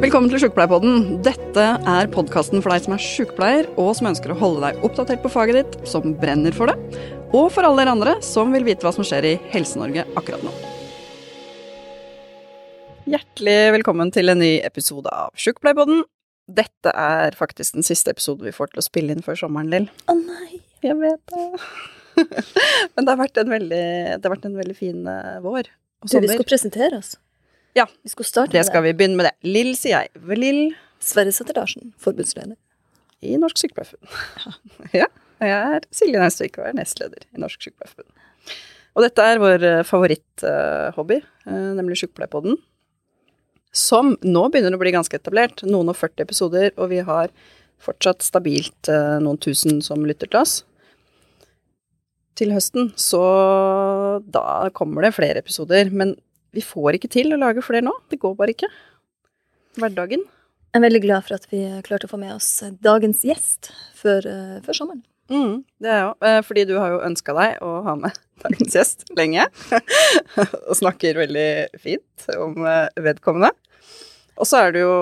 Velkommen til Sjukepleierpodden. Dette er podkasten for deg som er sjukepleier, og som ønsker å holde deg oppdatert på faget ditt, som brenner for det, og for alle dere andre som vil vite hva som skjer i Helse-Norge akkurat nå. Hjertelig velkommen til en ny episode av Sjukepleierpodden. Dette er faktisk den siste episoden vi får til å spille inn før sommeren, Lill. Å nei. Jeg vet det. Men det har vært en veldig, det har vært en veldig fin eh, vår og Du, vi skal presentere oss. Ja, Vi skal starte Det skal vi begynne med det. Lill sier jeg. Lill Sverre Sæther Larsen, forbundsleder. i Norsk Sykepleierforbund. ja, jeg er Silje Naustvik og er nestleder i Norsk Sykepleierforbund. Og dette er vår favoritthobby, nemlig Sykepleierpodden. Som nå begynner å bli ganske etablert. Noen og 40 episoder, og vi har fortsatt stabilt eh, noen tusen som lytter til oss. Til høsten, så da kommer det flere episoder. Men vi får ikke til å lage flere nå. Det går bare ikke. Hverdagen. Jeg er veldig glad for at vi klarte å få med oss dagens gjest før, eh, før sommeren. Mm, det er jeg òg. Fordi du har jo ønska deg å ha med dagens gjest lenge. og snakker veldig fint om eh, vedkommende. Og så er det jo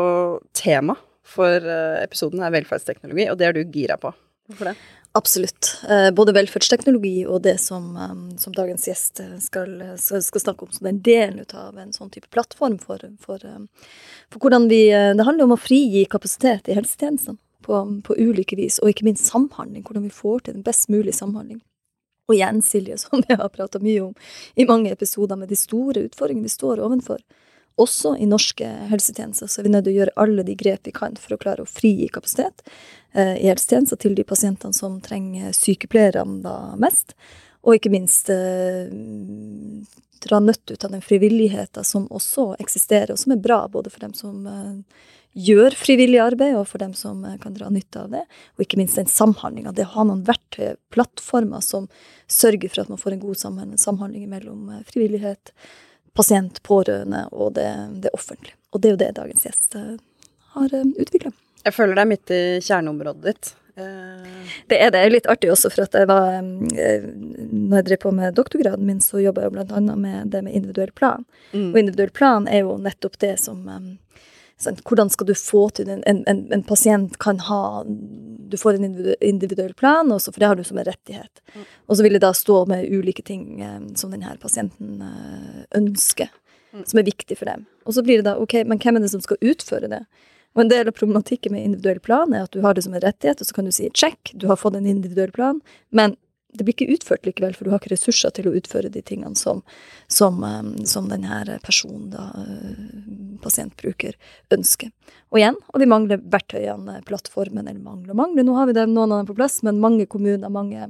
tema for eh, episoden er velferdsteknologi, og det er du gira på. Hvorfor det? Absolutt. Eh, Både velferdsteknologi og det som, eh, som dagens gjest eh, skal, skal, snakke om, som er en del av en sånn type plattform for, for, for hvordan vi Det handler om å frigi kapasitet i helsetjenestene på, på ulike vis, og ikke minst samhandling. Hvordan vi får til den best mulige samhandling. Og igjen, Silje, som vi har prata mye om i mange episoder, med de store utfordringene vi står overfor. Også i norske helsetjenester så er vi nødt til å gjøre alle de grep vi kan for å klare å frigi kapasitet eh, i helsetjenester til de pasientene som trenger sykepleierne da mest. Og ikke minst eh, dra nødt ut av den frivilligheten som også eksisterer, og som er bra både for dem som eh, gjør frivillig arbeid, og for dem som eh, kan dra nytte av det. Og ikke minst den samhandlinga. Det å ha noen verktøy, plattformer, som sørger for at man får en god samhandling, mellom eh, frivillighet, pasient, pårørende og det, det offentlige. Og det er jo det dagens gjest eh, har utvikla. Jeg føler deg midt i kjerneområdet ditt. Eh, Det er det. litt artig også, for at jeg var eh, Når jeg drev på med doktorgraden min, så jobba jeg blant annet med det med individuell plan. mm. Og individuell plan er jo nettopp det som sant, Hvordan skal du få til en, en, en, en pasient kan ha Du får en individuell plan, også, for det har du som en rettighet. Mm. Og så vil det da stå med ulike ting eh, som denne pasienten eh, ønsker, Mm. som er viktig for dem. Og så blir det da OK, men hvem er det som skal utføre det? Og en del av problematikken med individuell plan er at du har det som en rettighet, og så kan du si check, du har fått en individuell plan, men det blir ikke utført likevel, for du har ikke ressurser til å utføre de tingene som, som, um, som denne personen, da, uh, pasientbruker, ønsker. Og igjen, og vi mangler verktøyene, plattformen, eller mangler og mangler. Nå har vi det, noen av dem på plass, men mange kommuner, mange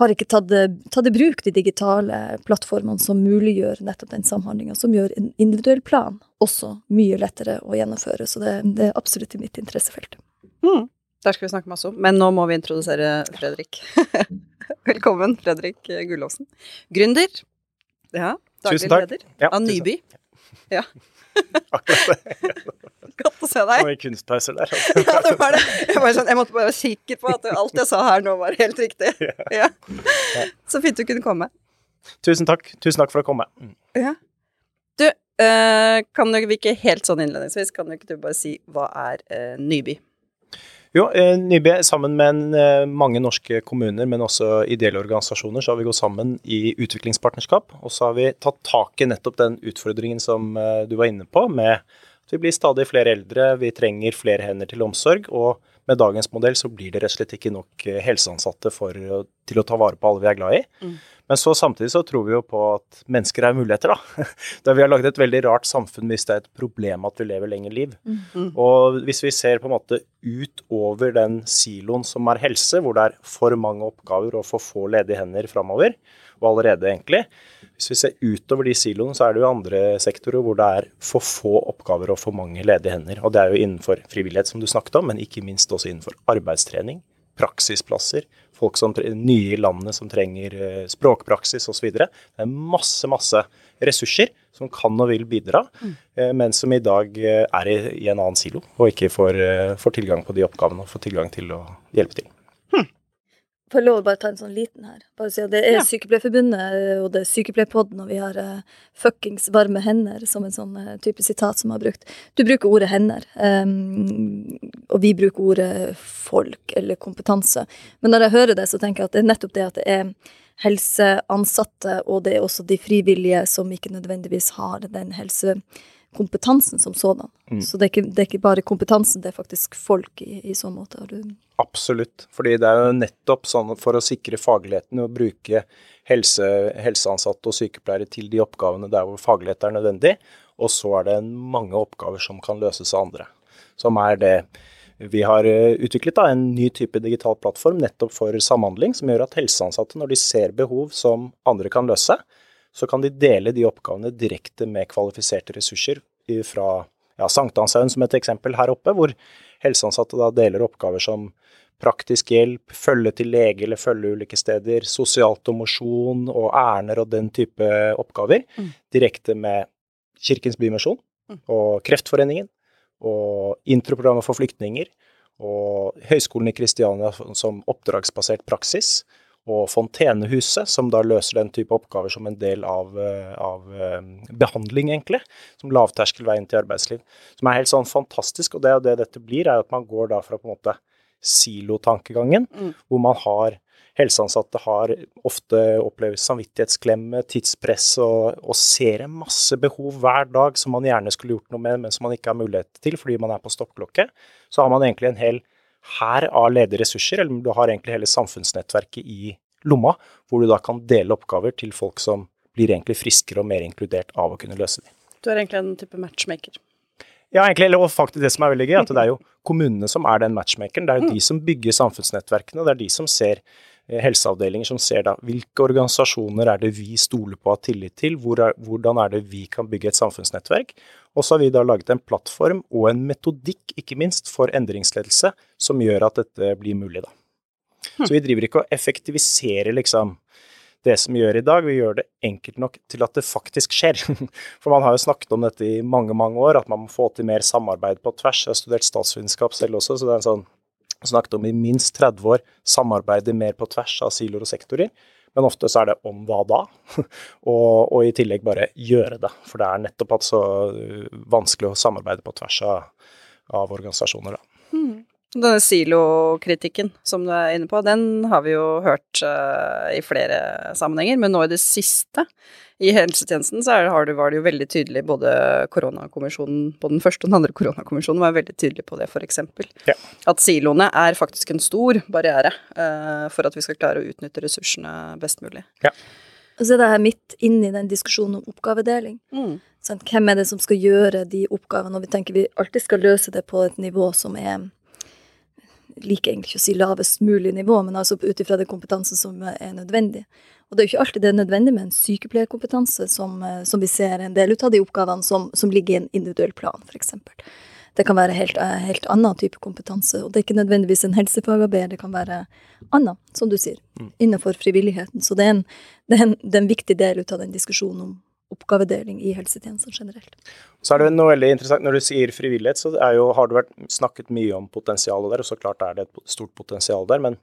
har ikke tatt, tatt i bruk de digitale plattformene som muliggjør nettopp den samhandlinga, som gjør en individuell plan også mye lettere å gjennomføre. Så det, det er absolutt i mitt interessefelt. Mm. Der skal vi snakke masse om. Men nå må vi introdusere Fredrik. Velkommen, Fredrik Gullåsen. Gründer. Ja, daglig leder Ja, av Nyby. Ja. Akkurat det. Godt å se deg. mye kunstpauser der. Ja, det var det. Jeg, var sånn, jeg måtte bare være sikker på at alt jeg sa her nå var helt riktig. Ja. Så fint du kunne komme. Tusen takk. Tusen takk for å komme. Mm. Ja. Du, eh, kan du ikke helt sånn innledningsvis, kan du ikke du bare si hva er uh, Nyby? Jo, eh, Nyby, sammen med eh, mange norske kommuner, men også ideelle organisasjoner, så har vi gått sammen i utviklingspartnerskap. Og så har vi tatt tak i nettopp den utfordringen som eh, du var inne på, med at vi blir stadig flere eldre, vi trenger flere hender til omsorg. og med dagens modell så blir det rett og slett ikke nok eh, helseansatte for, til å ta vare på alle vi er glad i. Mm. Men så samtidig så tror vi jo på at mennesker er muligheter, da. Da vi har laget et veldig rart samfunn hvis det er et problem at vi lever lengre liv. Mm. Og hvis vi ser på en måte utover den siloen som er helse, hvor det er for mange oppgaver og for få ledige hender framover, allerede egentlig, hvis vi ser utover de siloene, så er det jo andre sektorer hvor det er for få oppgaver og for mange ledige hender. Og det er jo innenfor frivillighet, som du snakket om, men ikke minst også innenfor arbeidstrening, praksisplasser, folk som nye i landet som trenger eh, språkpraksis osv. Det er masse, masse ressurser som kan og vil bidra, mm. men som i dag eh, er i, i en annen silo og ikke får, eh, får tilgang på de oppgavene og får tilgang til å hjelpe til. Får jeg lov å bare ta en sånn liten her? Bare si at Det er Ja. Sykepleierforbundet og det er Sykepleierpodden, og vi har uh, fuckings varme hender som en sånn uh, type sitat som har brukt. Du bruker ordet hender, um, og vi bruker ordet folk eller kompetanse. Men når jeg hører det, så tenker jeg at det er nettopp det at det er helseansatte, og det er også de frivillige som ikke nødvendigvis har den helsekompetansen som sådan. Mm. Så det er, ikke, det er ikke bare kompetansen, det er faktisk folk i, i så måte. Du Absolutt. Fordi det er jo nettopp sånn for å sikre fagligheten å bruke helse, helseansatte og sykepleiere til de oppgavene der hvor faglighet er nødvendig. Og så er det mange oppgaver som kan løses av andre. Som er det vi har eh, utviklet da, en ny type digital plattform nettopp for samhandling, som gjør at helseansatte, når de ser behov som andre kan løse, så kan de dele de oppgavene direkte med kvalifiserte ressurser fra ja, Sankthanshaugen som et eksempel her oppe, hvor helseansatte da deler oppgaver som praktisk hjelp, følge til lege eller følge ulike steder, sosialt og mosjon og ærender og den type oppgaver, Mm. direkte med Kirkens Bymisjon Mm. og Kreftforeningen og introprogrammet for flyktninger og Høgskolen i Kristiania som oppdragsbasert praksis, og Fontenehuset, som da løser den type oppgaver som en del av, eh, av eh, behandling, egentlig. Som lavterskelveien til arbeidsliv. Som er helt sånn fantastisk, og det, og det dette blir, er at man går da fra på en måte silotankegangen, Mm. hvor man har Helseansatte har ofte opplevd samvittighetsklemme, tidspress og, og ser en masse behov hver dag som man gjerne skulle gjort noe med, men som man ikke har mulighet til fordi man er på stoppklokke. Så har man egentlig en hel av ledige ressurser, eller du har egentlig hele samfunnsnettverket i lomma, hvor du da kan dele oppgaver til folk som blir egentlig friskere og mer inkludert av å kunne løse dem. Du er egentlig en type matchmaker. Ja, egentlig, eller faktisk det som er veldig gøy, at det er jo kommunene som er den matchmakeren. Det er jo de som bygger samfunnsnettverkene, det er de som ser eh, helseavdelinger som ser da hvilke organisasjoner er det vi stoler på å ha tillit til, hvor er, hvordan er det vi kan bygge et samfunnsnettverk. Og så har vi da laget en plattform og en metodikk, ikke minst, for endringsledelse som gjør at dette blir mulig, da. Så vi driver ikke og effektiviserer liksom det som vi gjør i dag, vi gjør det enkelt nok til at det faktisk skjer. For man har jo snakket om dette i mange, mange år, at man må få til mer samarbeid på tvers. Jeg har studert statsvitenskap selv også, så det er en sånn snakket om i minst 30 år, samarbeide mer på tvers av siloer og sektorer. Men ofte så er det om hva da, og, og i tillegg bare gjøre det. For det er nettopp at så uh, vanskelig å samarbeide på tvers av, av organisasjoner, da. Denne silokritikken som du er inne på, den har vi jo hørt uh, i flere sammenhenger, men nå i det siste i helsetjenesten så er, har det, var det jo veldig tydelig, både koronakommisjonen på den første og den andre koronakommisjonen var veldig tydelig på det, for eksempel. Ja. At siloene er faktisk en stor barriere uh, for at vi skal klare å utnytte ressursene best mulig. Og så er det her midt inne i den diskusjonen om oppgavedeling. Sant? Hvem er det som skal gjøre de oppgavene? Og vi tenker vi alltid skal løse det på et nivå som er liker egentlig ikke å si lavest mulig nivå, men altså ut ifra den kompetansen som er nødvendig. Og det er jo ikke alltid det er nødvendig med en sykepleierkompetanse, som, eh, som vi ser en del ut av de oppgavene som, som ligger i en individuell plan, f.eks. Det kan være helt, eh, helt annen type kompetanse, og det er ikke nødvendigvis en helsefagarbeider, det kan være annet, som du sier, innenfor frivilligheten. Så det er en, det er en, det er en viktig del ut av den diskusjonen om oppgavedeling i helsetjenesten generelt. Så er det noe veldig interessant når du sier frivillighet, så jo, har det vært snakket mye om potensialet der, og så klart er det et stort potensial der. Men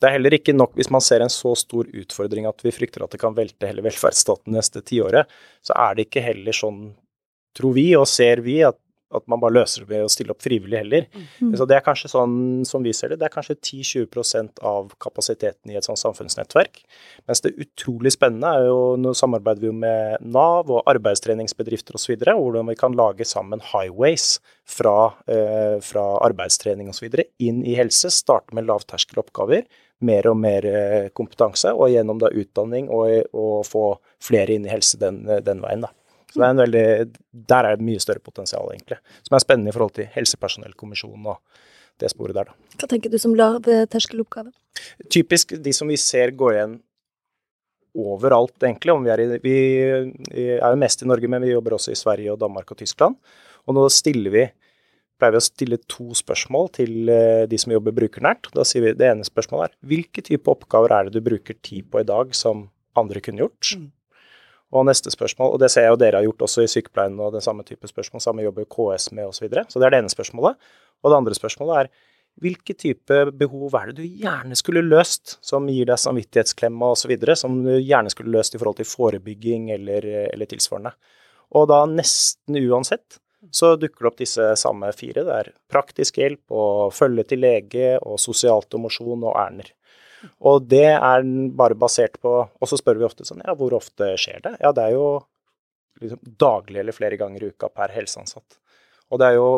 det er heller ikke nok hvis man ser en så stor utfordring at vi frykter at det kan velte hele velferdsstaten neste tiåret, så er det ikke heller sånn, tror vi og ser vi, at, at man bare løser det ved å stille opp frivillig heller. Mm. Så det er kanskje sånn som vi ser det, det er kanskje 10-20% av kapasiteten i et sånt samfunnsnettverk. Mens det utrolig spennende er jo, nå samarbeider vi jo med Nav og arbeidstreningsbedrifter osv., hvordan vi kan lage sammen highways fra, eh, fra arbeidstrening osv. inn i helse, starte med lavterskeloppgaver, mer og mer eh, kompetanse, og gjennom da utdanning og, og få flere inn i helse den, den veien. da. Så det er en veldig, Der er det mye større potensial, egentlig. Som er spennende i forhold til helsepersonellkommisjonen og det sporet der, da. Hva tenker du som lavterskeloppgave? Typisk de som vi ser går igjen overalt, egentlig. Om vi, er i, vi er jo mest i Norge, men vi jobber også i Sverige og Danmark og Tyskland. Og nå stiller vi pleier vi å stille to spørsmål til eh, de som jobber brukernært. Da sier vi Det ene spørsmålet er hvilke type oppgaver er det du bruker tid på i dag som andre kunne gjort? Mm. Og neste spørsmål, og det ser jeg jo dere har gjort også i sykepleien og den samme type spørsmål, samme jobber KS med osv. Så, videre. så det er det ene spørsmålet. Og det andre spørsmålet er hvilke type behov er det du gjerne skulle løst, som gir deg samvittighetsklemma osv., som du gjerne skulle løst i forhold til forebygging eller, eller tilsvarende. Og da nesten uansett så dukker det opp disse samme fire. Det er praktisk hjelp og følge til lege og sosialt og mosjon og Erner. Og det er bare basert på Og så spør vi ofte sånn Ja, hvor ofte skjer det? Ja, det er jo liksom daglig eller flere ganger i uka per helseansatt. Og det er jo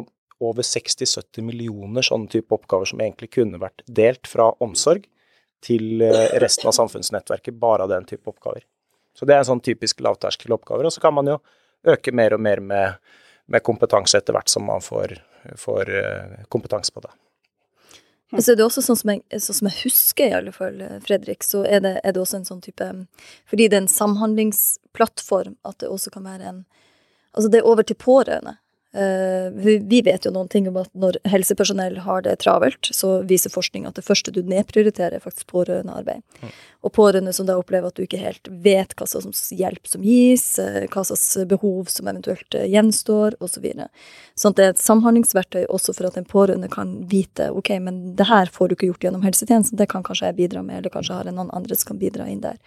over 60-70 millioner sånne type oppgaver som egentlig kunne vært delt fra omsorg til eh, resten av samfunnsnettverket, bare av den type oppgaver. Så det er en sånn typisk lavterskeloppgaver. Og så kan man jo øke mer og mer med, med kompetanse etter hvert som man får, får eh, kompetanse på det. Så er det også sånn som, jeg, sånn som jeg, husker, i alle fall, Fredrik, så er det, er det, også en sånn type Fordi det er en samhandlingsplattform, at det også kan være en Altså, det er over til pårørende. Uh, vi vet jo noen ting om at når helsepersonell har det travelt, så viser forskning at det første du nedprioriterer, er faktisk pårørendearbeid. Mm. Og pårørende som da opplever at du ikke helt vet hva slags hjelp som gis, uh, hva slags behov som eventuelt uh, gjenstår, osv. Så sånn at det er et samhandlingsverktøy også for at en pårørende kan vite ok, men det her får du ikke gjort gjennom helsetjenesten, det kan kanskje jeg bidra med, eller kanskje har jeg noen andre som kan bidra inn der.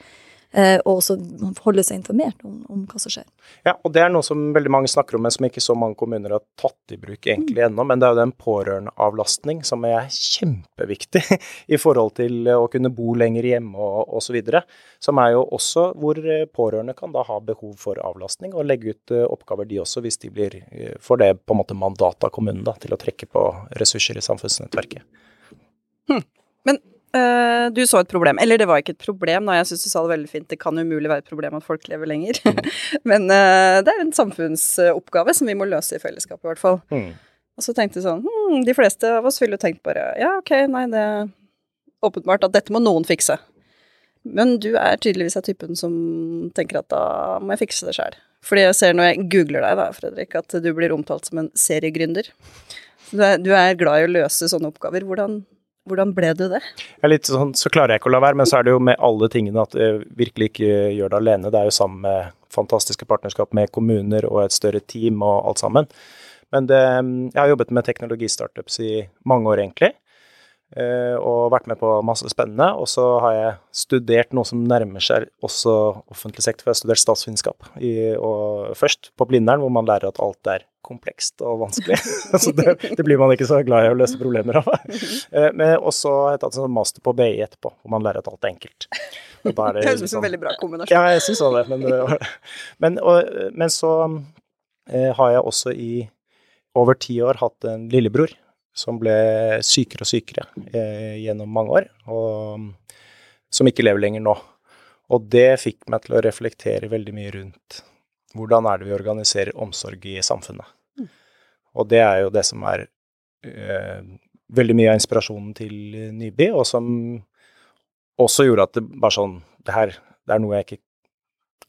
Eh, og også holde seg informert om, om, hva som skjer. Ja, og det er noe som veldig mange snakker om, men som ikke så mange kommuner har tatt i bruk egentlig mm. ennå. Men det er jo den pårørendeavlastning som er kjempeviktig i forhold til å kunne bo lenger hjemme og osv. Som er jo også hvor eh, pårørende kan da ha behov for avlastning, og legge ut eh, oppgaver de også, hvis de blir, får det på en måte mandat av kommunen da, til å trekke på ressurser i samfunnsnettverket. Hm. Men Uh, du så et problem. Eller det var ikke et problem, da. Jeg syns du sa det veldig fint. Det kan umulig være et problem at folk lever lenger. Mm. Men uh, det er en samfunnsoppgave som vi må løse i fellesskap, i hvert fall. Mm. Og så tenkte jeg sånn hm, De fleste av oss ville jo tenkt bare Ja, ok, nei, det er åpenbart at dette må noen fikse. Men du er tydeligvis av typen som tenker at da må jeg fikse det sjøl. Fordi jeg ser når jeg googler deg, da, Fredrik, at du blir omtalt som en seriegründer. Du er, du er glad i å løse sånne oppgaver. Hvordan hvordan ble du det? Ja, litt sånn, så klarer jeg ikke å la være, men så er det jo med alle tingene at jeg virkelig ikke gjør det alene. Det er jo sammen med fantastiske partnerskap med kommuner og et større team og alt sammen. Men det, jeg har jobbet med teknologistartups i mange år, egentlig. Eh, og vært med på masse spennende. Og så har jeg studert noe som nærmer seg også offentlig sektor. For jeg har studert statsvitenskap først på Blindern, hvor man lærer at alt er komplekst og vanskelig. så det, det, blir man ikke så glad i å løse problemer av. Eh, men også har jeg tatt en sånn master på BI etterpå, hvor man lærer at alt er enkelt. det høres ut som en sånn- veldig bra kombinasjon. Ja, jeg syns òg det. Men, men, og, men så eh, har jeg også i over ti år hatt en lillebror som ble sykere og sykere eh, gjennom mange år, og som ikke lever lenger nå. Og det fikk meg til å reflektere veldig mye rundt hvordan er det vi organiserer omsorg i samfunnet. Mm. Og det er jo det som er eh, veldig mye av inspirasjonen til Nyby, og som også gjorde at det bare sånn Det her det er noe jeg ikke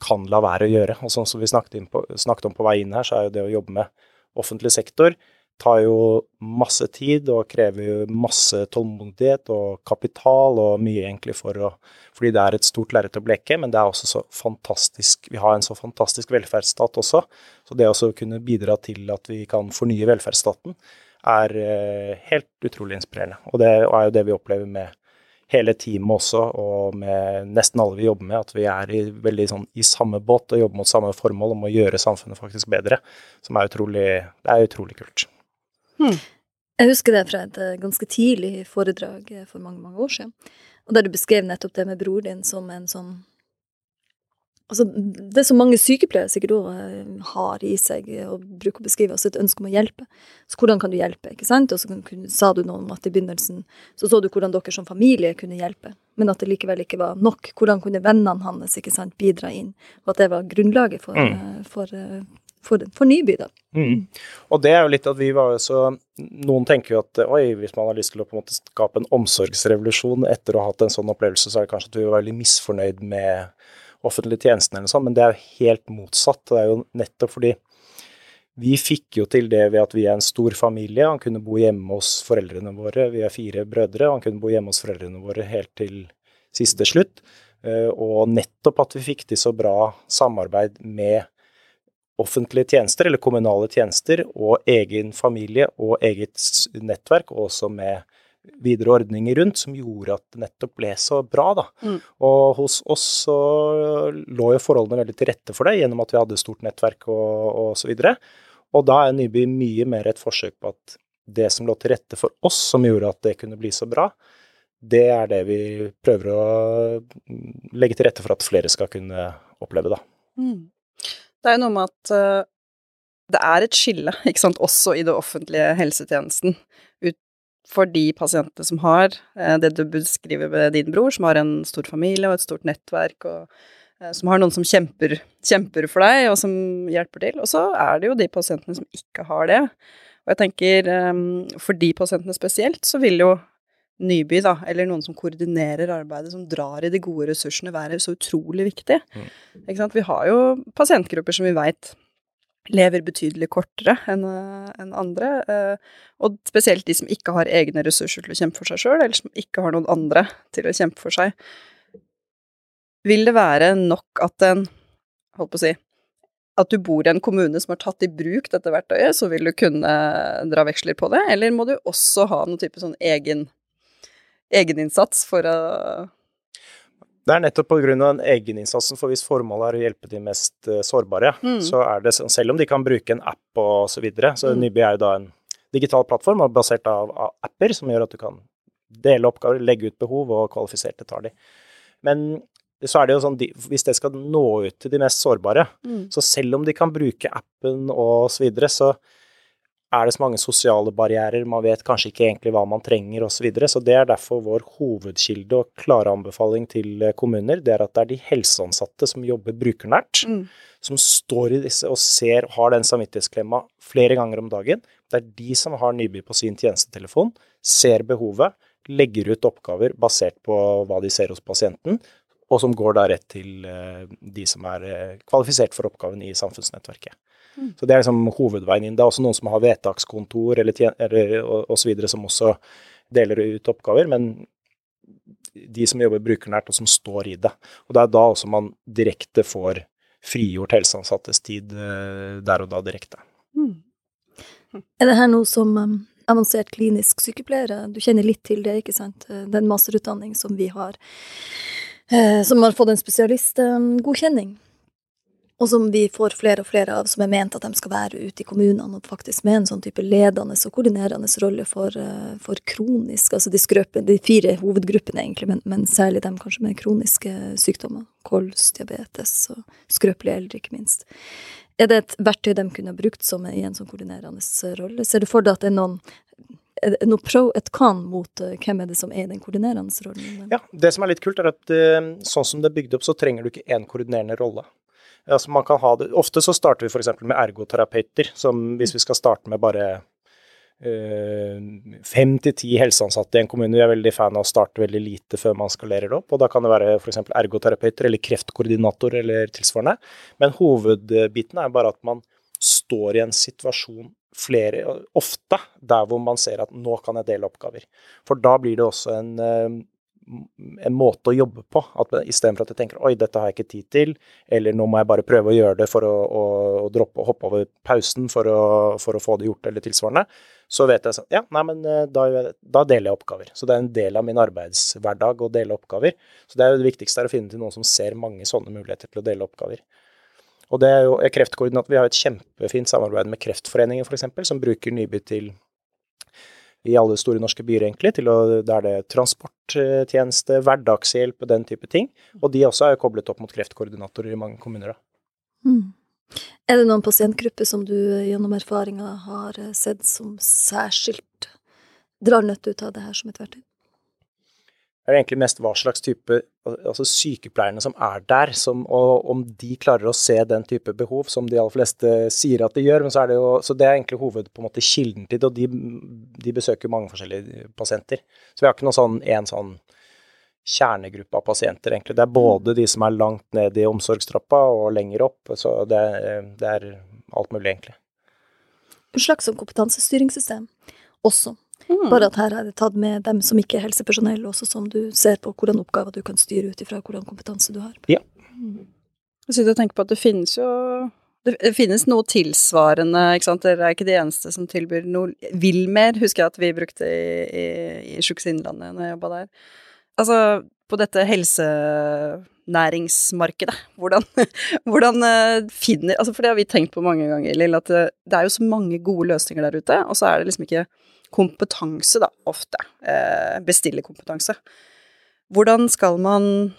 kan la være å gjøre. Og sånn som vi snakket, på, snakket om på vei inn her, så er jo det å jobbe med offentlig sektor tar jo masse tid og krever jo masse tålmodighet og kapital og mye egentlig for å Fordi det er et stort lerret å bleke, men det er også så fantastisk Vi har en så fantastisk velferdsstat også. Så det å kunne bidra til at vi kan fornye velferdsstaten, er eh, helt utrolig inspirerende. Og det er jo det vi opplever med hele teamet også, og med nesten alle vi jobber med, at vi er i, veldig sånn i samme båt og jobber mot samme formål om å gjøre samfunnet faktisk bedre. Som er utrolig, det er utrolig kult. Hmm. Jeg husker det fra et eh, ganske tidlig foredrag eh, for mange, mange år siden. Og der du beskrev nettopp det med bror din som en sånn Altså, det som mange sykepleiere sikkert òg eh, har i seg, og bruker å beskrive, altså et ønske om å hjelpe. Så hvordan kan du hjelpe, ikke sant? Og så sa du noe om at i begynnelsen så så du hvordan dere som familie kunne hjelpe, men at det likevel ikke var nok. Hvordan kunne vennene hans ikke sant, bidra inn, og at det var grunnlaget for, mm. for, for, for Nyby, da. Mm. Og det er jo litt at vi var jo så Noen tenker jo at oi, hvis man har lyst til å på en måte skape en omsorgsrevolusjon etter å ha hatt en sånn opplevelse, så er det kanskje at vi var veldig misfornøyd med offentlige tjenestene eller sånn, men det er jo helt motsatt. Det er jo nettopp fordi vi fikk jo til det ved at vi er en stor familie. Han kunne bo hjemme hos foreldrene våre. Vi er fire brødre, han kunne bo hjemme hos foreldrene våre helt til siste slutt. Eh, og nettopp at vi fikk til så bra samarbeid med offentlige tjenester, eller kommunale tjenester, og egen familie og eget nettverk, og også med videre ordninger rundt som gjorde at det nettopp ble så bra, da. Mm. Og hos oss så lå jo forholdene veldig til rette for det, gjennom at vi hadde stort nettverk og, og så videre. Og da er Nyby mye mer et forsøk på at det som lå til rette for oss, som gjorde at det kunne bli så bra, det er det vi prøver å legge til rette for at flere skal kunne oppleve, da. Mm. Det er jo noe med at uh, det er et skille, ikke sant, også i det offentlige helsetjenesten, for de pasientene som har uh, det du beskriver med din bror, som har en stor familie og et stort nettverk, og uh, som har noen som kjemper, kjemper for deg, og som hjelper til. Og så er det jo de pasientene som ikke har det. Og jeg tenker, for de pasientene spesielt, så vil jo Nyby, da, eller noen som koordinerer arbeidet, som drar i de gode ressursene, være så utrolig viktig. Mm. Ikke sant? Vi har jo pasientgrupper som vi veit lever betydelig kortere enn en andre, og spesielt de som ikke har egne ressurser til å kjempe for seg sjøl, eller som ikke har noen andre til å kjempe for seg. Vil det være nok at en, holdt på å si, at du bor i en kommune som har tatt i bruk dette verktøyet, så vil du kunne dra veksler på det, eller må du også ha noen type sånn egen egeninnsats for å det er nettopp pga. den egeninnsatsen, for hvis formålet er å hjelpe de mest uh, sårbare, mm. så er det sånn, selv om de kan bruke en app og så videre, så mm. Nyby er jo da en digital plattform basert av, av, apper som gjør at du kan dele oppgaver, legge ut behov, og kvalifiserte tar de. Men så er det jo sånn, hvis det skal nå ut til de mest sårbare, mm. så selv om de kan bruke appen og så videre, så er det så mange sosiale barrierer, man vet kanskje ikke egentlig hva man trenger osv. Så, videre. så det er derfor vår hovedkilde og klare anbefaling til eh, kommuner, det er at det er de helseansatte som jobber brukernært, mm. som står i disse og ser, har den samvittighetsklemma flere ganger om dagen. Det er de som har Nyby på sin tjenestetelefon, ser behovet, legger ut oppgaver basert på hva de ser hos pasienten, og som går da rett til eh, de som er eh, kvalifisert for oppgaven i samfunnsnettverket. Så Det er liksom hovedveien inn. Det er også noen som har vedtakskontor eller, eller osv. som også deler ut oppgaver, men de som jobber brukernært, og som står i det. Og Det er da også man direkte får frigjort helseansattes tid eh, der og da direkte. Mm. Er det her noe som um, avansert klinisk sykepleiere, du kjenner litt til det, ikke sant? Eh, den masterutdanning som vi har, eh, som har fått en spesialistgodkjenning. Og som vi får flere og flere av, som er ment at de skal være ute i kommunene og faktisk med en sånn type ledende og koordinerende rolle for, eh, for kronisk, altså de, skrøpe, de fire hovedgruppene egentlig, men, men, særlig dem kanskje med kroniske sykdommer. Kols, diabetes og skrøpelige eldre, ikke minst. Er det et verktøy de kunne ha brukt som i en sånn koordinerende rolle? Ser du for deg at det er noen noe pro, et kan mot uh, hvem er det som er den koordinerende rollen? Ja, det som er litt kult, er at uh, sånn som det er bygd opp, så trenger du ikke én koordinerende rolle. Altså man kan ha det, ofte så starter vi f.eks. med ergoterapeuter, som hvis vi skal starte med bare øh, fem til ti helseansatte i en kommune. Vi er veldig fan av å starte veldig lite før man skalerer det opp. og Da kan det være f.eks. ergoterapeuter eller kreftkoordinator eller tilsvarende. Men hovedbiten er bare at man står i en situasjon flere, ofte der hvor man ser at nå kan jeg dele oppgaver. For da blir det også en eh, en måte å jobbe på. at Istedenfor at jeg tenker oi, dette har jeg ikke tid til, eller nå må jeg bare prøve å gjøre det for å, å, å droppe hoppe over pausen for å, for å, få det gjort, eller tilsvarende, så vet jeg sånn ja, nei, men eh, da, da, deler jeg oppgaver. Så det er en del av min arbeidshverdag å dele oppgaver. Så det er jo det viktigste er å finne til noen som ser mange sånne muligheter til å dele oppgaver. Og det er jo kreftkoordinat. Vi har et kjempefint samarbeid med Kreftforeningen f.eks., som bruker Nyby til i alle store norske byer, egentlig. Til å, der det er transporttjeneste, hverdagshjelp og den type ting. Og de også er koblet opp mot kreftkoordinatorer i mange kommuner. da. Mm. Er det noen pasientgrupper som du gjennom erfaringa har sett som særskilt drar nødt ut av det her som et verktøy? Er det egentlig mest hva slags type altså sykepleierne som er der, som, og om de klarer å se den type behov som de aller fleste sier at de gjør. men Så er det jo, så det er egentlig hoved, på en måte kilden til det, og de, de besøker mange forskjellige pasienter. Så vi har ikke noen sånn, en sånn kjernegruppe av pasienter, egentlig. Det er både de som er langt ned i omsorgstrappa og lenger opp. Så det, det er alt mulig, egentlig. En slags sånn kompetansestyringssystem også Mm. Bare at her er det tatt med dem som ikke er helsepersonell, også som du ser på hvordan oppgaver du kan styre ut ifra hvordan kompetanse du har. Ja. Jeg sitter og tenker på at det finnes jo Det finnes noe tilsvarende, ikke sant. Dere er ikke de eneste som tilbyr noe Vilmer husker jeg at vi brukte i, i, i Sykehuset Innlandet når jeg jobba der. Altså, på dette helsenæringsmarkedet, hvordan, hvordan eh, finner Altså, for det har vi tenkt på mange ganger, Lill, at det, det er jo så mange gode løsninger der ute, og så er det liksom ikke kompetanse, da, ofte. Eh, Bestillerkompetanse. Hvordan skal man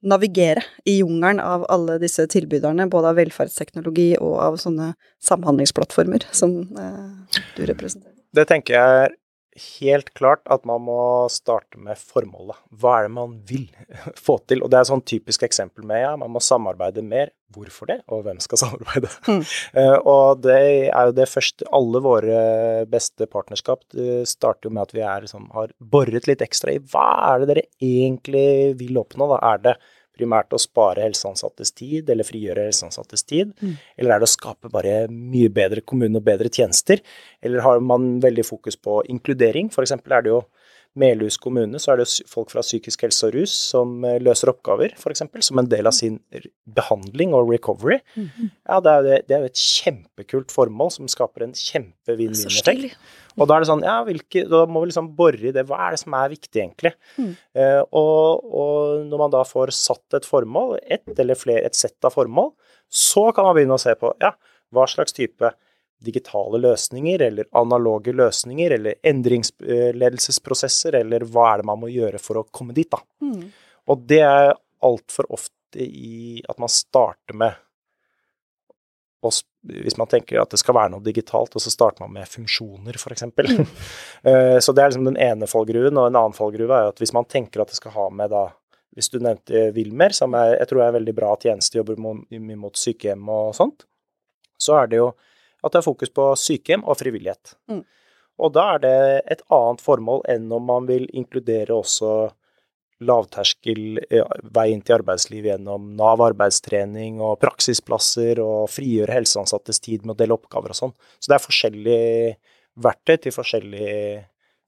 navigere i jungelen av alle disse tilbyderne, både av velferdsteknologi og av sånne samhandlingsplattformer som eh, du representerer? Det tenker jeg er helt klart at man må starte med formålet. Hva er det man vil få til? Og det er et sånn typisk eksempel med ja, man må samarbeide mer. Hvorfor det, og hvem skal samarbeide? Mm. uh, og det er jo det første Alle våre beste partnerskap starter jo med at vi er, liksom, har boret litt ekstra i hva er det dere egentlig vil oppnå? Da? Er det primært å spare helseansattes tid, eller frigjøre helseansattes tid? Mm. Eller er det å skape bare mye bedre kommune og bedre tjenester? Eller har man veldig fokus på inkludering? F.eks. er det jo Melhus kommune, så er det folk fra psykisk helse og rus som eh, løser oppgaver, f.eks. Som en del av sin behandling og recovery. Mm. Ja, det er, jo, et kjempekult formål som skaper en kjempe-vinn-vinn-effekt. Og da er det sånn, ja, hvilke, da må vi liksom bore i det. Hva er det som er viktig, egentlig? Mm. Eh, og, og, når man da får satt et formål, ett eller flere, et sett av formål, så kan man begynne å se på ja, hva slags type digitale løsninger eller analoge løsninger eller endringsledelsesprosesser, eller hva er det man må gjøre for å komme dit, da. Mm. Og det er altfor ofte i at man starter med hvis man tenker at det skal være noe digitalt, og så starter man med funksjoner, f.eks. Mm. Eh, så det er liksom den ene fallgruven. Og en annen fallgruve er at hvis man tenker at det skal ha med da Hvis du nevnte Wilmer, som er, jeg tror er veldig bra tjeneste, jobber mot, mot sykehjem og sånt, så er det jo at det er fokus på sykehjem og frivillighet. Mm. Og da er det et annet formål enn om man vil inkludere også lavterskel vei inn til arbeidsliv gjennom Nav arbeidstrening og praksisplasser og frigjøre helseansattes tid med å dele oppgaver og sånn. Så det er forskjellige verktøy til forskjellige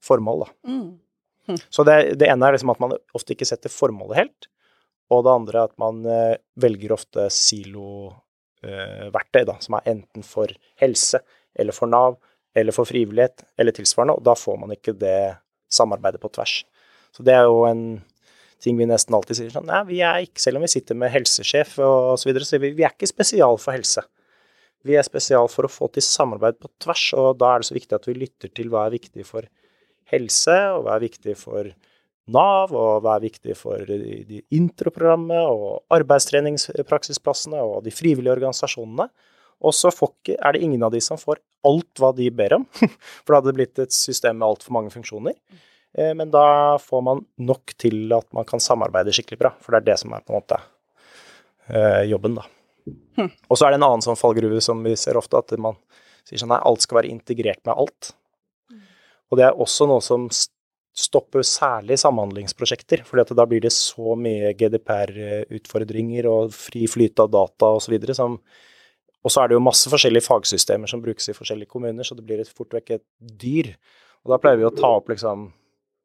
formål, da. Mm. Hm. Så det, det, ene er liksom at man ofte ikke setter formålet helt, og det andre er at man eh, velger ofte siloverktøy, eh, da, som er enten for helse eller for Nav eller for frivillighet eller tilsvarende, og da får man ikke det samarbeidet på tvers. Så det er jo en ting vi nesten alltid sier sånn Nei, vi er ikke, selv om vi sitter med helsesjef og så videre, vi, vi er ikke spesial for helse. Vi er spesial for å få til samarbeid på tvers, og da er det så viktig at vi lytter til hva er viktig for helse, og hva er viktig for Nav, og hva er viktig for de introprogrammet og arbeidstreningspraksisplassene og de frivillige organisasjonene. Og så er det ingen av de som får alt hva de ber om, for da hadde det blitt et system med altfor mange funksjoner. Eh, men da får man nok til at man kan samarbeide skikkelig bra, for det er det som er på en måte eh, jobben, da. Hm. Og så er det en annen sånn fallgruve som vi ser ofte, at man sier sånn nei, alt skal være integrert med alt. Og det er også noe som stopper særlig samhandlingsprosjekter, for da blir det så mye GDPR-utfordringer og fri flyt av data osv. som og så er det jo masse forskjellige fagsystemer som brukes i forskjellige kommuner, så det blir fort vekk et dyr. Og da pleier vi å ta opp liksom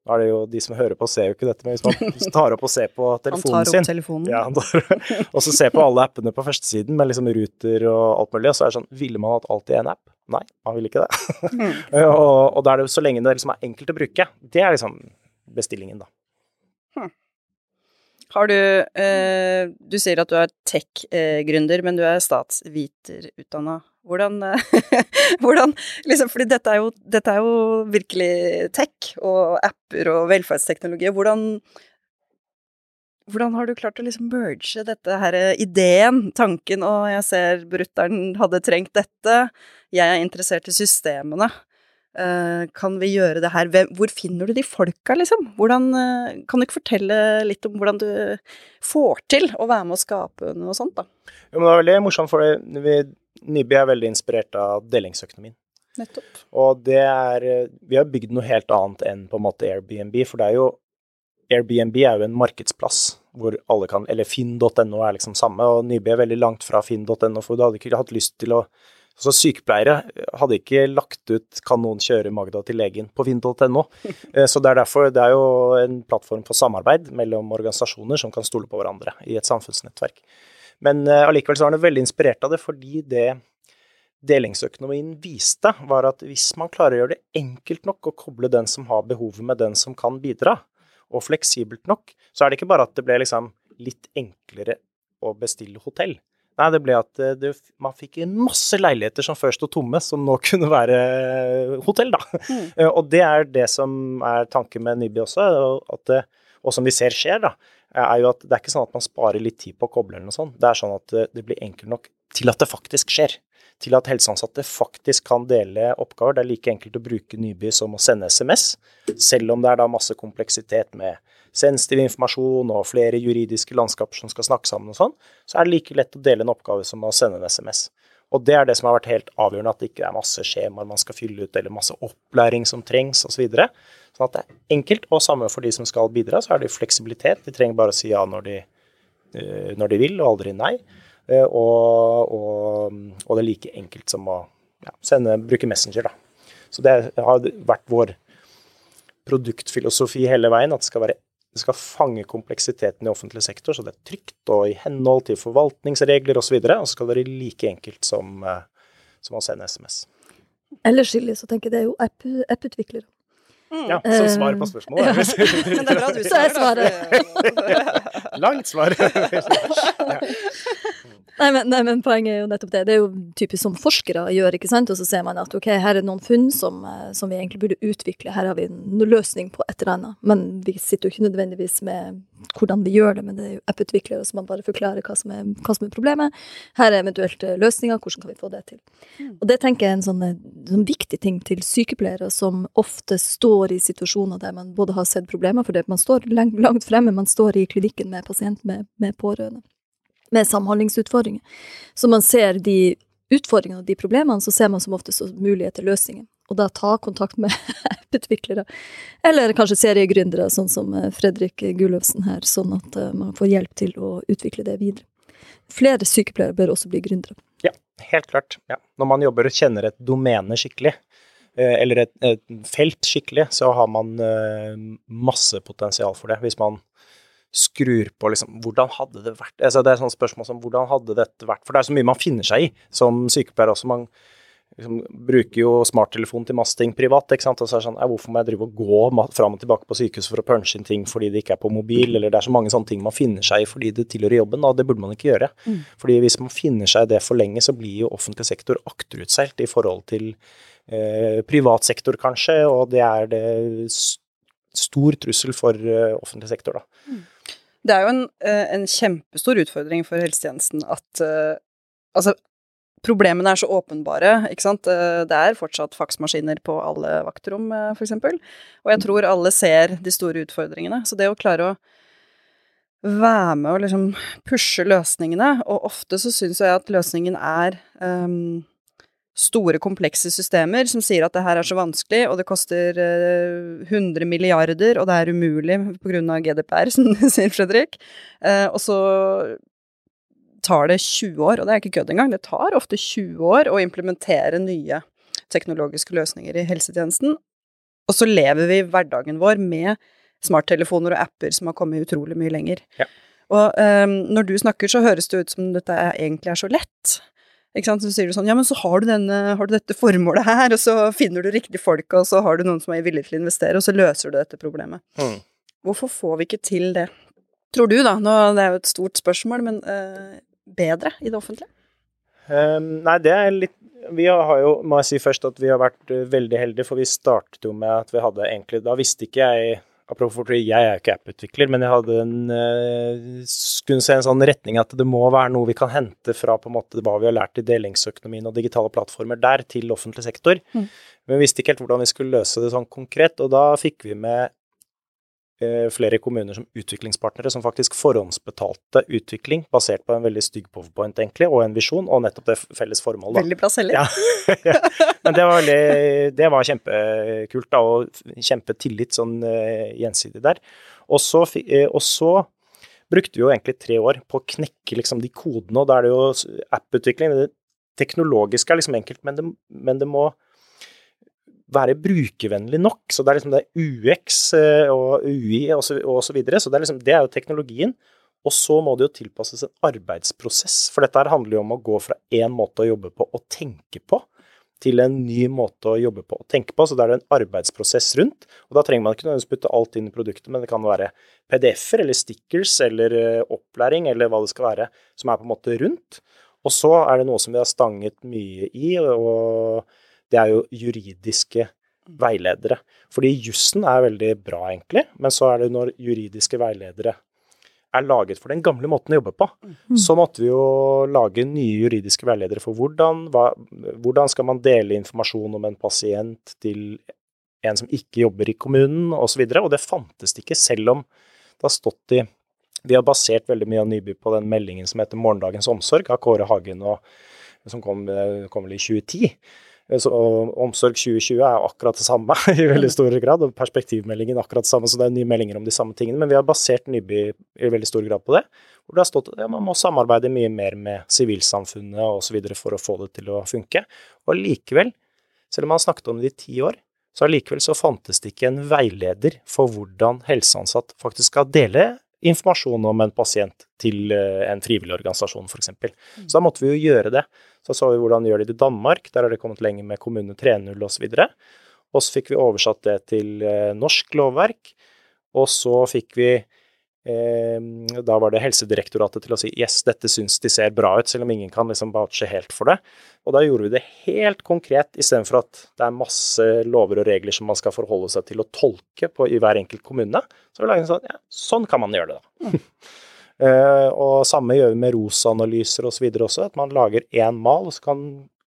da er det jo De som hører på, ser jo ikke dette, men hvis man, tar opp og ser på telefonen sin Han tar opp telefonen. Ja, tar, og så ser på alle appene på førstesiden med liksom ruter og alt mulig, og så er det sånn Ville man hatt alltid en app? Nei, man vil ikke det. Mm. og, og da er det så lenge det liksom er enkelt å bruke. Det er liksom bestillingen, da. Hmm. Har du eh, Du sier at du er tech-gründer, men du er statsviterutdanna. Hvordan, hvordan liksom, Fordi dette er, jo, dette er, jo, virkelig tech og apper og velferdsteknologi. Hvordan, hvordan har du klart å liksom merge dette her ideen, tanken og jeg ser brutter'n hadde trengt dette, jeg er interessert i systemene. Uh, kan vi gjøre det her? Hvor finner du de folka, liksom? Hvordan, uh, kan du ikke fortelle litt om hvordan du får til å være med å skape noe sånt, da? Jo, men det er veldig morsomt, for Nyby er veldig inspirert av delingsøkonomien. Nettopp. Og det er Vi har bygd noe helt annet enn på en måte Airbnb, for det er jo Airbnb er jo en markedsplass hvor alle kan Eller finn.no er liksom samme, og Nyby er veldig langt fra finn.no, for du hadde ikke hatt lyst til å så Sykepleiere hadde ikke lagt ut 'kan noen kjøre Magda til legen' på finn.no. Eh, så det er derfor det er jo en plattform for samarbeid mellom organisasjoner som kan stole på hverandre i et samfunnsnettverk. Men uh, allikevel så var han veldig inspirert av det, fordi det delingsøkonomien viste, var at hvis man klarer å gjøre det enkelt nok å koble den som har behovet med den som kan bidra, og fleksibelt nok, så er det ikke bare at det ble liksom litt enklere å bestille hotell. Nei, det ble at eh, det, man fikk masse leiligheter som før sto tomme, som nå kunne være hotell, da. Mm. og det er det som er tanken med Nibi også, det, og som vi ser skjer, da, er jo at det er ikke sånn at man sparer litt tid på å koble eller noe sånt. Det er sånn at det blir enkelt nok til at det faktisk skjer til at helseansatte faktisk kan dele oppgaver. Det er like enkelt å bruke Nyby som å sende SMS, selv om det er da masse kompleksitet med sensitiv informasjon og flere juridiske landskaper som skal snakke sammen og sånn, så er det like lett å dele en oppgave som å sende en SMS. Og det er det som har vært helt avgjørende, at det ikke er masse skjemaer man skal fylle ut, eller masse opplæring som trengs, osv. Så videre. sånn at det er enkelt, og samme for de som skal bidra, så er det fleksibilitet. De trenger bare å si ja når de, eh, når de vil, og aldri nei. Eh, og, og, og, det er like enkelt som å ja, sende, bruke Messenger. Da. Så det har vært vår produktfilosofi hele veien, at det skal, være, det skal fange kompleksiteten i offentlig sektor, så det er trygt og i henhold til forvaltningsregler osv. Og, så og så skal det være like enkelt som, eh, som å sende SMS. Ellers Silje, så tenker jeg det er jo app-utviklere. Mm. Ja, som svar på spørsmålet. Ja. Men det er bra du svarer. Langt svar. ja. Nei men, nei, men, poenget er jo nettopp det. Det er jo typisk som forskere gjør, ikke sant. Og så ser man at ok, her er noen funn som, eh, som, vi egentlig burde utvikle. Her har vi en løsning på et eller annet. Men vi sitter jo ikke nødvendigvis med hvordan vi gjør det, men det er jo app-utviklere som man bare forklarer hva som, er, hva som er problemet. Her er eventuelt løsninger, hvordan kan vi få det til. Mm. Og det tenker jeg er en sånn, eh, sånn, viktig ting til sykepleiere som ofte står i situasjoner der man både har sett problemer, for man står langt fremme, man står i klinikken med pasient med, med pårørende med samhandlingsutfordringer. Så man ser de utfordringene og de problemene, så ser man som oftest mulighet til løsninger. Og da ta kontakt med app-utviklere, eller kanskje seriegründere, sånn som eh, Fredrik Gulløvsen her, sånn at eh, man får hjelp til å utvikle det videre. Flere sykepleiere bør også bli gründere. Ja, helt klart. Ja. Når man jobber og kjenner et domene skikkelig, eh, eller et, et, felt skikkelig, så har man masse potensial for det. Hvis man skrur på liksom Hvordan hadde det vært? Altså, det er sånne spørsmål som hvordan hadde dette vært? For det er så mye man finner seg i som sykepleier også. Man liksom, bruker jo smarttelefon til masse ting privat. ikke sant? Og så er det sånn Hvorfor må jeg drive og gå fram og tilbake på sykehuset for å punche inn ting fordi det ikke er på mobil? Eller det er så mange sånne ting man finner seg i fordi det tilhører jobben. Og det burde man ikke gjøre. Mm. Fordi hvis man finner seg i det for lenge, så blir jo offentlig sektor akterutseilt i forhold til eh, privat sektor, kanskje. Og det er det stor trussel for eh, offentlig sektor, da. Mm. Det er jo en, eh, en, kjempestor utfordring for helsetjenesten at uh, Altså, problemene er så åpenbare, ikke sant. Eh, det er fortsatt faksmaskiner på alle vaktrom, for eksempel. Og jeg tror alle ser de store utfordringene. Så det å klare å være med og liksom pushe løsningene, og ofte så syns jeg at løsningen er um, store, komplekse systemer som sier at det her er så vanskelig, og det koster uh, eh, 100 milliarder, og det er umulig pga. GDPR, som sier Fredrik. Uh, og så tar det 20 år, og det er ikke kødd engang, det tar ofte 20 år å implementere nye teknologiske løsninger i helsetjenesten. Og så lever vi hverdagen vår med smarttelefoner og apper som har kommet utrolig mye lenger. Ja. Og um, når du snakker, så høres det ut som dette egentlig er så lett. Ikke sant? Så sier du sånn Ja, men så har du, denne, har du dette formålet her, og så finner du riktige folk, og så har du noen som er villig til å investere, og så løser du dette problemet. Mm. Hvorfor får vi ikke til det? Tror du, da, nå, det er jo et stort spørsmål, men uh, bedre i det offentlige? Um, nei, det er litt Vi har jo, må jeg si først, at vi har vært uh, veldig heldige, for vi startet jo med at vi hadde egentlig Da visste ikke jeg Apropos jeg er jo ikke app-utvikler, men jeg hadde en, uh, skulle se en sånn retning at det må være noe vi kan hente fra på en måte hva vi har lært i delingsøkonomien og digitale plattformer der, til offentlig sektor. Mm. Men vi visste ikke helt hvordan vi skulle løse det sånn konkret, og da fikk vi med Eh, flere kommuner som utviklingspartnere som faktisk forhåndsbetalte utvikling basert på en veldig stygg powerpoint egentlig, og en visjon, og nettopp det felles formålet. Veldig bra selger. Ja. Men det var, veldig, det var kjempekult, da, og kjempetillit sånn uh, gjensidig der. Og så, uh, og så, brukte vi jo egentlig tre år på å knekke liksom de kodene, og da er det jo app-utvikling. Det teknologiske er liksom enkelt, men det, men det må være brukervennlig nok. Så det er liksom det UX eh, og UI og så, og så videre. Så det er, liksom, det er jo teknologien. Og så må det jo tilpasses en arbeidsprosess, for dette her handler jo om å gå fra én måte å jobbe på og tenke på, til en ny måte å jobbe på og tenke på. Så da er det en arbeidsprosess rundt. Og da trenger man ikke nødvendigvis putte alt inn i produktet, men det kan være PDF-er eller stickers eller uh, opplæring eller hva det skal være, som er på en måte rundt. Og så er det noe som vi har stanget mye i, og det er jo juridiske veiledere. Fordi jussen er veldig bra, egentlig, men så er det når juridiske veiledere er laget for den gamle måten å jobbe på. Mm. Så måtte vi jo lage nye juridiske veiledere for hvordan, hva, hvordan skal man dele informasjon om en pasient til en som ikke jobber i kommunen, osv. Og, så videre, og det fantes det ikke, selv om det har stått i Vi har basert veldig mye av Nyby på den meldingen som heter 'Morgendagens omsorg' av Kåre Hagen, og, som kom, kom vel i 2010. Så Omsorg 2020 er akkurat det samme i veldig stor grad, og perspektivmeldingen akkurat det samme, så det er nye meldinger om de samme tingene. Men vi har basert Nyby i veldig stor grad på det, hvor det har stått at ja, man må samarbeide mye mer med sivilsamfunnet osv. for å få det til å funke. Og likevel, selv om man har snakket om det i ti år, så allikevel så fantes det ikke en veileder for hvordan helseansatt faktisk skal dele informasjon om en pasient til eh, en frivillig organisasjon, f.eks. Mm. Så da måtte vi jo gjøre det. Så så vi hvordan de gjør det i Danmark, der har det kommet lenger med kommune 3.0 osv. Og så fikk vi oversatt det til eh, norsk lovverk, og så fikk vi Da var det Helsedirektoratet til å si yes, dette syns de ser bra ut, selv om ingen kan liksom vouche helt for det. Og da gjorde vi det helt konkret, istedenfor at det er masse lover og regler som man skal forholde seg til å tolke på, i hver enkelt kommune. Så vi laget en sånn ja, sånn kan man gjøre det, da. Mm. Uh, og samme gjør vi med ROS-analyser osv. Og også, at man lager én mal, og så kan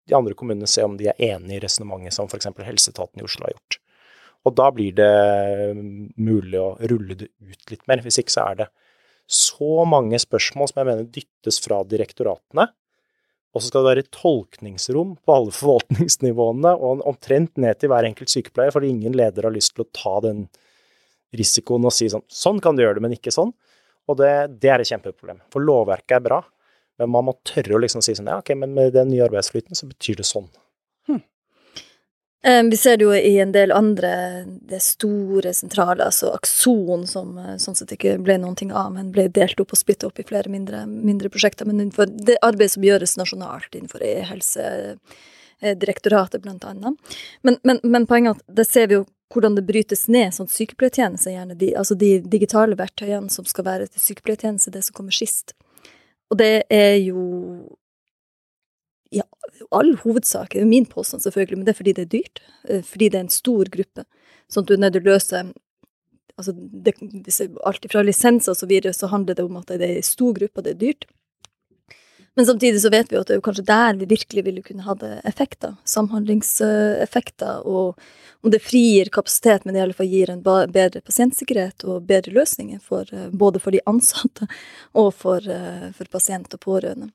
de andre kommunene se om de er enig i resonnementet som f.eks. Helseetaten i Oslo har gjort. Og da blir det mulig å rulle det ut litt mer. Hvis ikke så er det så mange spørsmål som jeg mener dyttes fra direktoratene. Og så skal det være tolkningsrom på alle forvaltningsnivåene, og omtrent ned til hver enkelt sykepleier, fordi ingen leder har lyst til å ta den risikoen og si sånn Sånn kan du gjøre det, men ikke sånn. Og det, det er et kjempeproblem. For lovverket er bra, men man må tørre å liksom si sånn Ja, ok, men med den nye arbeidsflyten så betyr det sånn. Vi ser det jo i en del andre det store, sentrale, altså Akson, som sånn sett ikke ble noen ting av, men ble delt opp og splittet opp i flere mindre, mindre prosjekter. Men innenfor det arbeidet som gjøres nasjonalt innenfor e-helsedirektoratet, blant annet. Men, men, men poenget er at det ser vi jo hvordan det brytes ned sånn sykepleiertjeneste, gjerne de, altså de digitale verktøyene som skal være til sykepleiertjeneste, det som kommer sist. Og det er jo ja, all hovedsak, er min påstand selvfølgelig, men det er fordi det er dyrt. Eh, fordi det er en stor gruppe. Sånn at du løse altså det, Alt fra lisenser og så videre, så handler det om at det er en stor gruppe, og det er dyrt. Men samtidig så vet vi at det er kanskje der vi virkelig ville kunne hatt effekter. Samhandlingseffekter. Og om det frigir kapasitet, men i alle fall gir en bedre pasientsikkerhet og bedre løsninger for, eh, både for de ansatte og for, eh, for pasient og pårørende.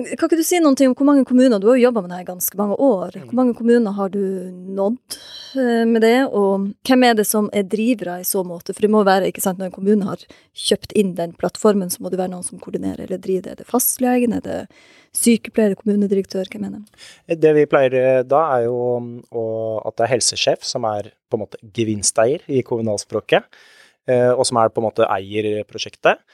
Kan ikke du si noen ting om hvor mange kommuner Du har jo jobba med det her ganske mange år. Hvor mange kommuner har du nådd eh, med det, og hvem er det som er drivere i så måte? For det må være, ikke sant, når en kommune har kjøpt inn den plattformen, så må det være noen som koordinerer eller driver det. Er det fastlegen, er det sykepleier, kommunedirektør, hvem er det? Det vi pleier eh, da, er jo at det er helsesjef som er på en måte gevinsteier i kommunalspråket, eh, og som er på en måte eier prosjektet.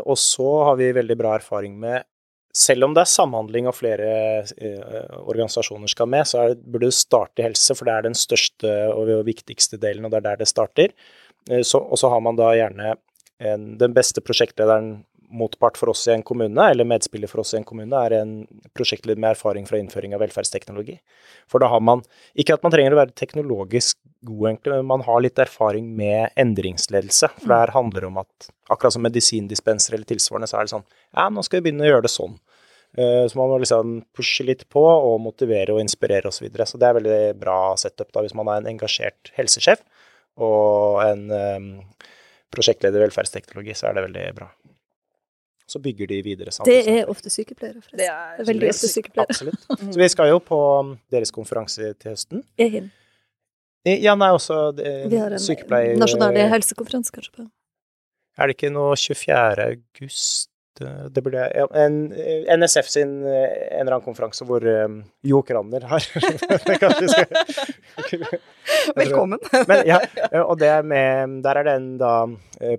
Og så har vi veldig bra erfaring med selv om det er samhandling og flere eh, organisasjoner skal med, så det, burde det starte i helse, for det er den største og viktigste delen, og det er der det starter. Eh, og så har man da gjerne en, den beste prosjektlederen motpart for oss i en kommune, eller medspiller for oss i en kommune, er en prosjektleder med erfaring fra innføring av velferdsteknologi. For da har man Ikke at man trenger å være teknologisk god, egentlig, men man har litt erfaring med endringsledelse. For det her handler om at akkurat som medisindispenser eller tilsvarende, så er det sånn Ja, nå skal vi begynne å gjøre det sånn. Eh, så man må liksom pushe litt på og motivere og inspirere osv. Så, videre. så det er veldig bra setup da, hvis man er en engasjert helsesjef og en um, prosjektleder i velferdsteknologi, så er det veldig bra. Så bygger de videre sammen. Det er ofte sykepleiere, forresten. Det er, det er veldig ofte sykepleiere. Absolutt. Så vi skal jo på um, deres konferanse til høsten. EHIN. Ja, nei, også sykepleier... Vi har en sykepleier... nasjonal helsekonferanse, kanskje. på. Er det ikke noe 24. august Det, det burde ja, en, NSF sin en eller annen konferanse hvor um, Jo Kranner har Velkommen. Men, ja, og det med, der er det en da,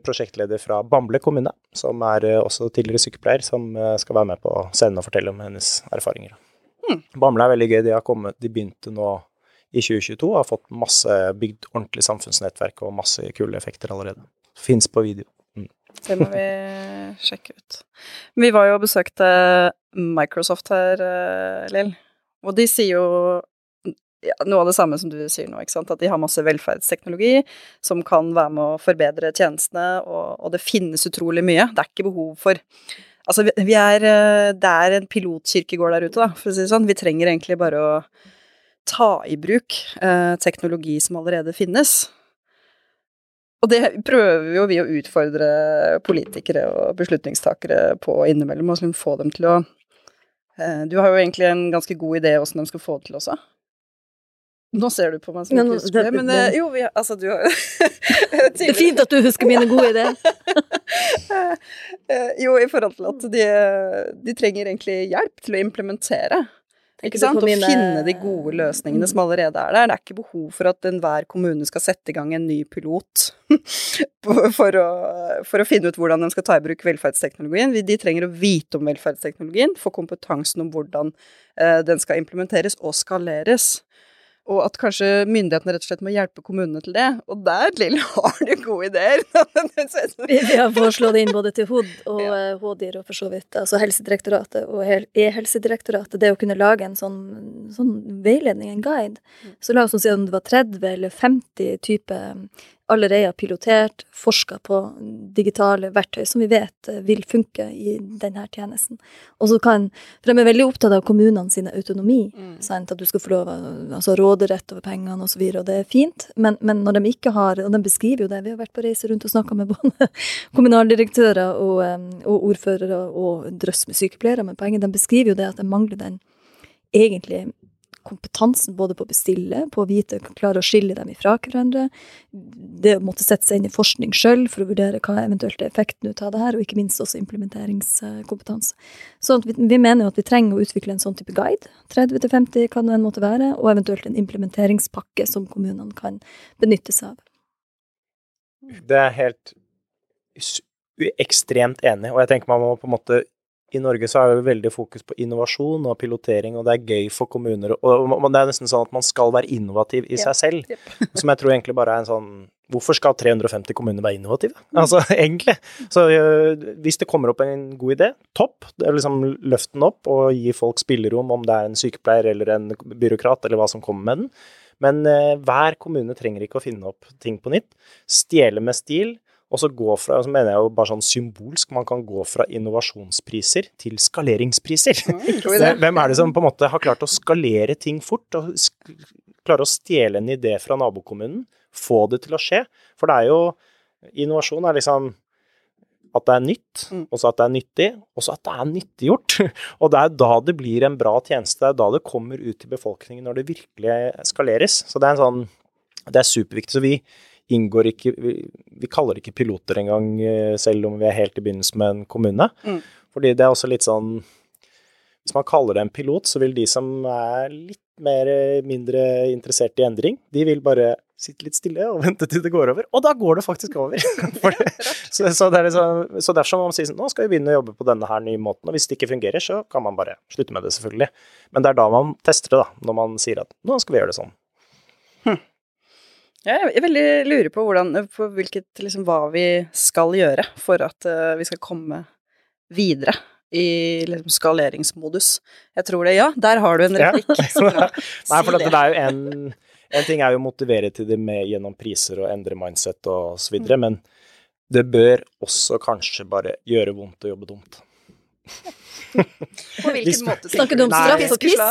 prosjektleder fra Bamble kommune, som er også tidligere sykepleier, som skal være med på scenen og fortelle om hennes erfaringer. Mm. Bamble er veldig gøy. De har kommet, de begynte nå i 2022 og har fått masse bygd ordentlig samfunnsnettverk og masse kule effekter allerede. Fins på video. Det må vi sjekke ut. Vi var jo og besøkte Microsoft her, eh, Lill, og de sier jo ja, noe av det samme som du sier nå, ikke sant. At de har masse velferdsteknologi som kan være med å forbedre tjenestene, og, og det finnes utrolig mye. Det er ikke behov for Altså, vi er eh, Det er en pilotkirkegård der ute, da, for å si det sånn. Vi trenger egentlig bare å ta i bruk eh, teknologi som allerede finnes. Og det prøver jo vi å utfordre politikere og beslutningstakere på innimellom, og liksom få dem til å eh, Du har jo egentlig en ganske god idé åssen de skal få det til også. Nå ser du på meg som ikke husker det, men eh, jo, vi, altså du har Det er fint at du husker mine gode ideer. Eh, jo, i forhold til at de, de trenger egentlig hjelp til å implementere ikke sant? Å finne de gode løsningene som allerede er der. Det er ikke behov for at enhver kommune skal sette i gang en ny pilot for, å, for, å, finne ut hvordan de skal ta i bruk velferdsteknologien. De trenger å vite om velferdsteknologien, få kompetansen om hvordan eh, den skal implementeres og skaleres og at kanskje myndighetene rett og slett må hjelpe kommunene til det. Og der, Lill, har du gode ideer! vi, har foreslått inn både til HOD og ja. HDIR eh, og for så vidt, altså Helsedirektoratet og E-helsedirektoratet, det å kunne lage en sånn, sånn veiledning, en guide. Mm. Så la oss si om det var 30 eller 50 typer allerede har pilotert, forska på digitale verktøy som vi vet eh, vil funke i denne tjenesten. Og så kan, For de er veldig opptatt av kommunene sine autonomi. Mm. Sant? At du skal få lov altså råderett over pengene osv., og, så videre, og det er fint. Men, men, når de ikke har Og de beskriver jo det, vi har vært på reise rundt og snakka med både kommunaldirektører og, og ordførere og drøss med sykepleiere, men poenget de beskriver jo det at de mangler den egentlig kompetansen både på å bestille, på å vite, klare å skille dem ifra hverandre, det å måtte sette seg inn i forskning sjøl for å vurdere hva eventuelt er effekten ut av det her, og ikke minst også implementeringskompetanse. Så vi, vi, mener jo at vi trenger å utvikle en sånn type guide, 30-50 kan det en måte være, og eventuelt en implementeringspakke som kommunene kan benytte seg av. Det er helt ekstremt enig, og jeg tenker man må på en måte i Norge så er det veldig fokus på innovasjon og pilotering, og det er gøy for kommuner. Og det er nesten sånn at man skal være innovativ i seg selv. Yep. Som jeg tror egentlig bare er en sånn Hvorfor skal 350 kommuner være innovative? Mm. Altså, egentlig. Så hvis det kommer opp en god idé, topp. Det er liksom Løft den opp og gi folk spillerom, om det er en sykepleier eller en byråkrat eller hva som kommer med den. Men eh, hver kommune trenger ikke å finne opp ting på nytt. Stjele med stil og så gå fra, så mener jeg jo bare sånn symbolsk, man kan gå fra innovasjonspriser til skaleringspriser. Mm, Hvem er det som på en måte har klart å skalere ting fort, og klare å stjele en idé fra nabokommunen, få det til å skje? For det er jo Innovasjon er liksom at det er nytt, mm. og så at det er nyttig, og så at det er nyttiggjort. Og det er da det blir en bra tjeneste, det er da det kommer ut til befolkningen når det virkelig skaleres. Så det er en sånn Det er superviktig. Så vi inngår ikke vi, vi, kaller det ikke piloter engang, eh, selv om vi er helt i begynnelsen med en kommune. Mm. Fordi det er også litt sånn Hvis man kaller det en pilot, så vil de som er litt mer, eh, mindre interessert i endring, de vil bare sitte litt stille og vente til det går over. Og da går det faktisk over! så, så, det liksom, så, dersom man sier sånn Nå skal vi begynne å jobbe på denne her nye måten. Og hvis det ikke fungerer, så kan man bare slutte med det, selvfølgelig. Men det er da man tester det, da. Når man sier at nå skal vi gjøre det sånn. Hm. er veldig lurer på, hvordan, på hvilket, liksom, hva vi skal gjøre for at uh, vi skal komme videre i liksom, skaleringsmodus. Jeg tror det, ja. Der har du en replikk. Ja. Nei, for det. det er jo en, en ting er jo å motivere til det med gjennom priser og endre mindset og så videre, mm. men det bør også kanskje bare gjøre vondt å jobbe dumt. På hvilken måte? Snakker du om straff og pisk?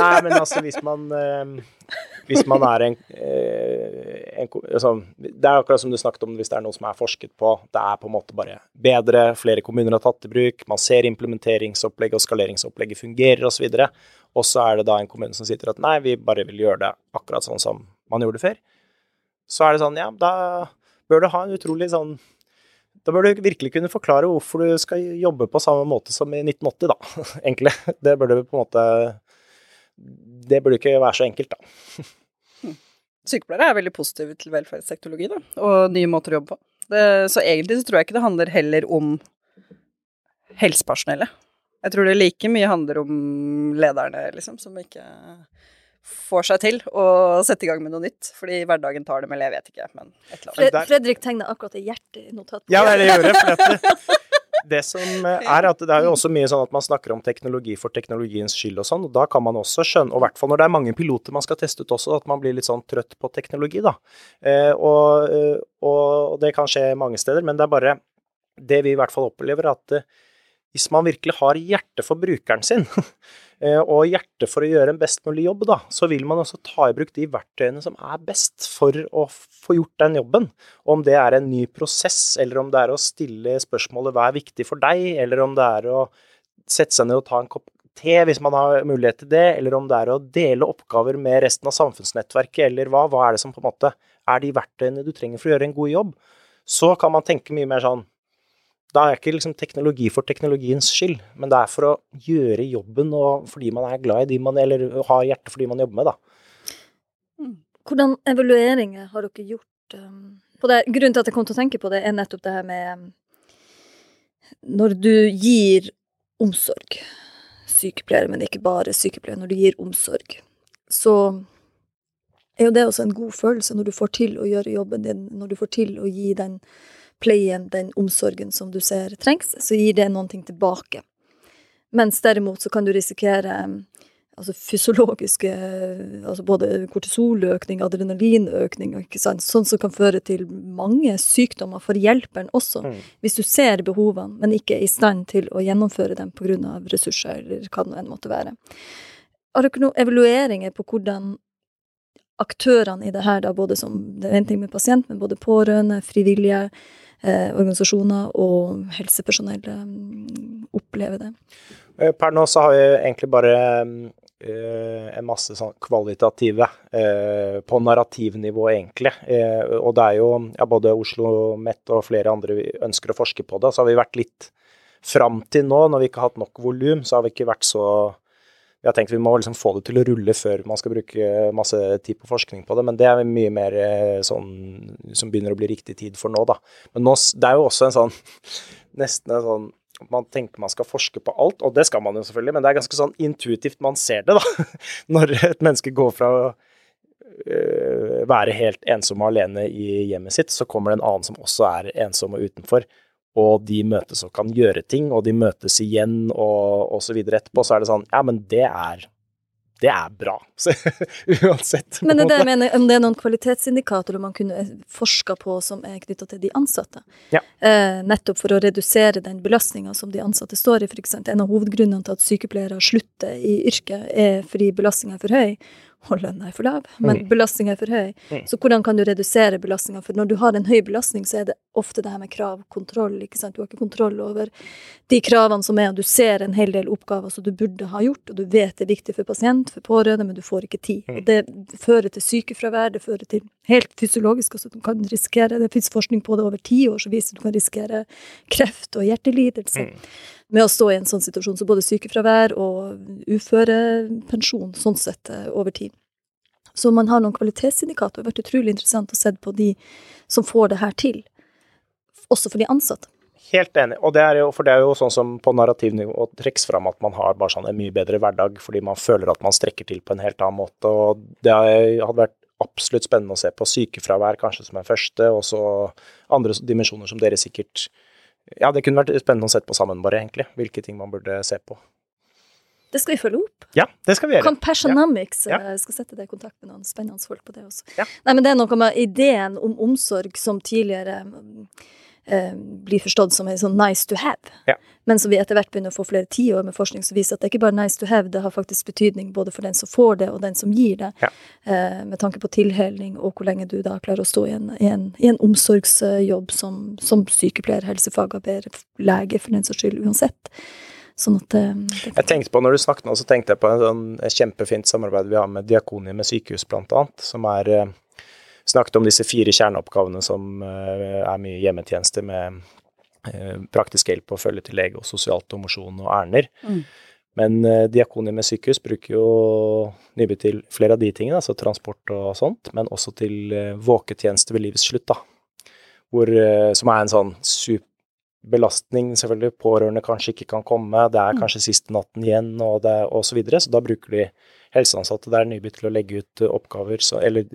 Nei, men altså hvis man uh, hvis man er en, eh, en, altså, Det er akkurat som du snakket om hvis det er noe som er forsket på. Det er på en måte bare bedre, flere kommuner har tatt i bruk, man ser implementeringsopplegget og skaleringsopplegget fungerer osv. Og så er det da en kommune som sitter at nei, vi bare vil gjøre det akkurat sånn som man gjorde før. Så er det sånn, ja, da bør du ha en utrolig sånn Da bør du virkelig kunne forklare hvorfor du skal jobbe på samme måte som i 1980, da. Egentlig. Det bør du på en måte Det burde ikke være så enkelt, da. Sykepleiere er veldig positive til velferdsteknologi, da, og nye måter å jobbe på. Det, så egentlig så tror jeg ikke det handler heller om helsepersonellet. Jeg tror det like mye handler om lederne, liksom, som ikke får seg til å sette i gang med noe nytt. Fordi hverdagen tar dem, eller jeg vet ikke, men et eller annet. Fredrik tegna akkurat et hjerte i notatet. Ja, det gjør det jeg det, som er at det er jo også mye sånn at man snakker om teknologi for teknologiens skyld og sånn, og da kan man også skjønne, og i hvert fall når det er mange piloter man skal teste ut også, at man blir litt sånn trøtt på teknologi, da. Eh, og, eh, og, det kan skje mange steder, men det er bare det vi i hvert fall opplever, at eh, hvis man virkelig har hjerte for brukeren sin, Eh, og hjerte for å gjøre en best mulig jobb, da, så vil man også ta i bruk de verktøyene som er best for å få gjort den jobben. Om det er en ny prosess, eller om det er å stille spørsmålet hva er viktig for deg, eller om det er å sette seg ned og ta en kopp te hvis man har mulighet til det, eller om det er å dele oppgaver med resten av samfunnsnettverket, eller hva. Hva er det som på en måte er de verktøyene du trenger for å gjøre en god jobb? Så kan man tenke mye mer sånn da er ikke liksom teknologi for teknologiens skyld, men det er for å gjøre jobben og fordi man er glad i de man Eller har hjerte for de man jobber med, da. Mm. Hvordan evalueringer har dere gjort um, på det? Grunnen til at jeg kom til å tenke på det, er nettopp det her med um, Når du gir omsorg, sykepleiere, men ikke bare sykepleiere, når du gir omsorg, så er jo det også en god følelse når du får til å gjøre jobben din, når du får til å gi den pleien, den omsorgen som du ser trengs, så gir det noen ting tilbake. Mens derimot så kan du risikere altså fysiologiske altså Både kortisoløkning, adrenalinøkning, ikke sant? sånn som kan føre til mange sykdommer for hjelperen også, mm. hvis du ser behovene, men ikke er i stand til å gjennomføre dem pga. ressurser, eller hva det enn måtte være. Har dere noen evalueringer på hvordan aktørene i det her, da, både som det er en ting med pasient, men både pårørende, frivillige, eh, organisasjoner og helsepersonell eh, opplever det. Eh, per nå så har vi egentlig bare eh, en masse sånn kvalitative eh, på narrativnivå, egentlig. Eh, og det er jo ja, både Oslo Met og flere andre ønsker å forske på det. Så har vi vært litt fram til nå, når vi ikke har hatt nok volum, så har vi ikke vært så vi har tenkt vi må liksom få det til å rulle før man skal bruke masse tid på forskning på det, men det er mye mer eh, sånn som begynner å bli riktig tid for nå, da. Men nå, det er jo også en sånn nesten en sånn man tenker man skal forske på alt, og det skal man jo selvfølgelig, men det er ganske sånn intuitivt man ser det, da. Når et menneske går fra å øh, være helt ensom og alene i hjemmet sitt, så kommer det en annen som også er ensom og utenfor og de møtes og kan gjøre ting, og de møtes igjen og, så videre etterpå, så er det sånn Ja, men det er det er bra. Uansett. Men det jeg mener, om det er noen kvalitetsindikatorer man kunne forska på som er knytta til de ansatte. Ja. Eh, nettopp for å redusere den belastninga som de ansatte står i. Eksempel. en av hovedgrunnene til at sykepleiere slutter i yrket, er fordi belastninga er for høy og lønna er for lav, men mm. belastninga er for høy. Mm. Så hvordan kan du redusere belastninga? For når du har en høy belastning, så er det ofte det her med krav, kontroll, ikke sant. Du har ikke kontroll over de kravene som er, og du ser en hel del oppgaver som du burde ha gjort, og du vet det er viktig for pasient, for pårørende, men du får ikke tid. Mm. Og det fører til sykefravær, det fører til helt fysiologisk, også, du kan risikere, det fins forskning på det over ti år som viser at du kan risikere kreft og hjertelidelse. Med å stå i en sånn situasjon. Så både sykefravær og uførepensjon sånn sett eh, over tid. Så man har noen kvalitetsindikatorer. Det har vært utrolig interessant å se på de som får det her til. Også for de ansatte. Helt enig. Og det er jo, for det er jo sånn som på narrativnivå trekkes fram at man har bare sånn en mye bedre hverdag fordi man føler at man strekker til på en helt annen måte. Og det hadde vært absolutt spennende å se på sykefravær kanskje som en første, og så andre dimensjoner som dere sikkert ja, det kunne vært spennende å sette på sammen, bare, egentlig. Hvilke ting man burde se på. Det skal vi følge opp. Ja, det skal vi gjøre. Compassionomics ja. ja. skal sette deg i kontakt med noen spennende folk på det også. Ja. Nei, men det er noe med ideen om omsorg som tidligere eh, blir forstått som en sånn nice to have. Ja. Men som vi etter hvert begynner å få flere tiår med forskning som viser at det er ikke bare nice to have, det har faktisk betydning både for den som får det, og den som gir det. Ja. Eh, med tanke på tilhelning, og hvor lenge du da klarer å stå i en, i en, i en omsorgsjobb som, som sykepleier, helsefagarbeider, lege, for den saks skyld, uansett. Sånn at eh, Jeg tenkte på, Når du snakket nå, så tenkte jeg på en sånn kjempefint samarbeid vi har med Diakoniet med sykehus, blant annet, som er eh, snakket om disse fire kjerneoppgavene som eh, er mye hjemmetjeneste med eh, praktisk hjelp og følge til lege og sosialt og mosjon og ærender. Mm. Men eh, med sykehus bruker jo Nybygg til flere av de tingene, altså transport og sånt, men også til våketjeneste ved livets slutt, da. Hvor, som er en sånn superbelastning selvfølgelig. Pårørende kanskje ikke kan komme, det er Mm. kanskje siste natten igjen, og, det, og så videre. Så da bruker de helseansatte der Nybygg til å legge ut oppgaver, så, eller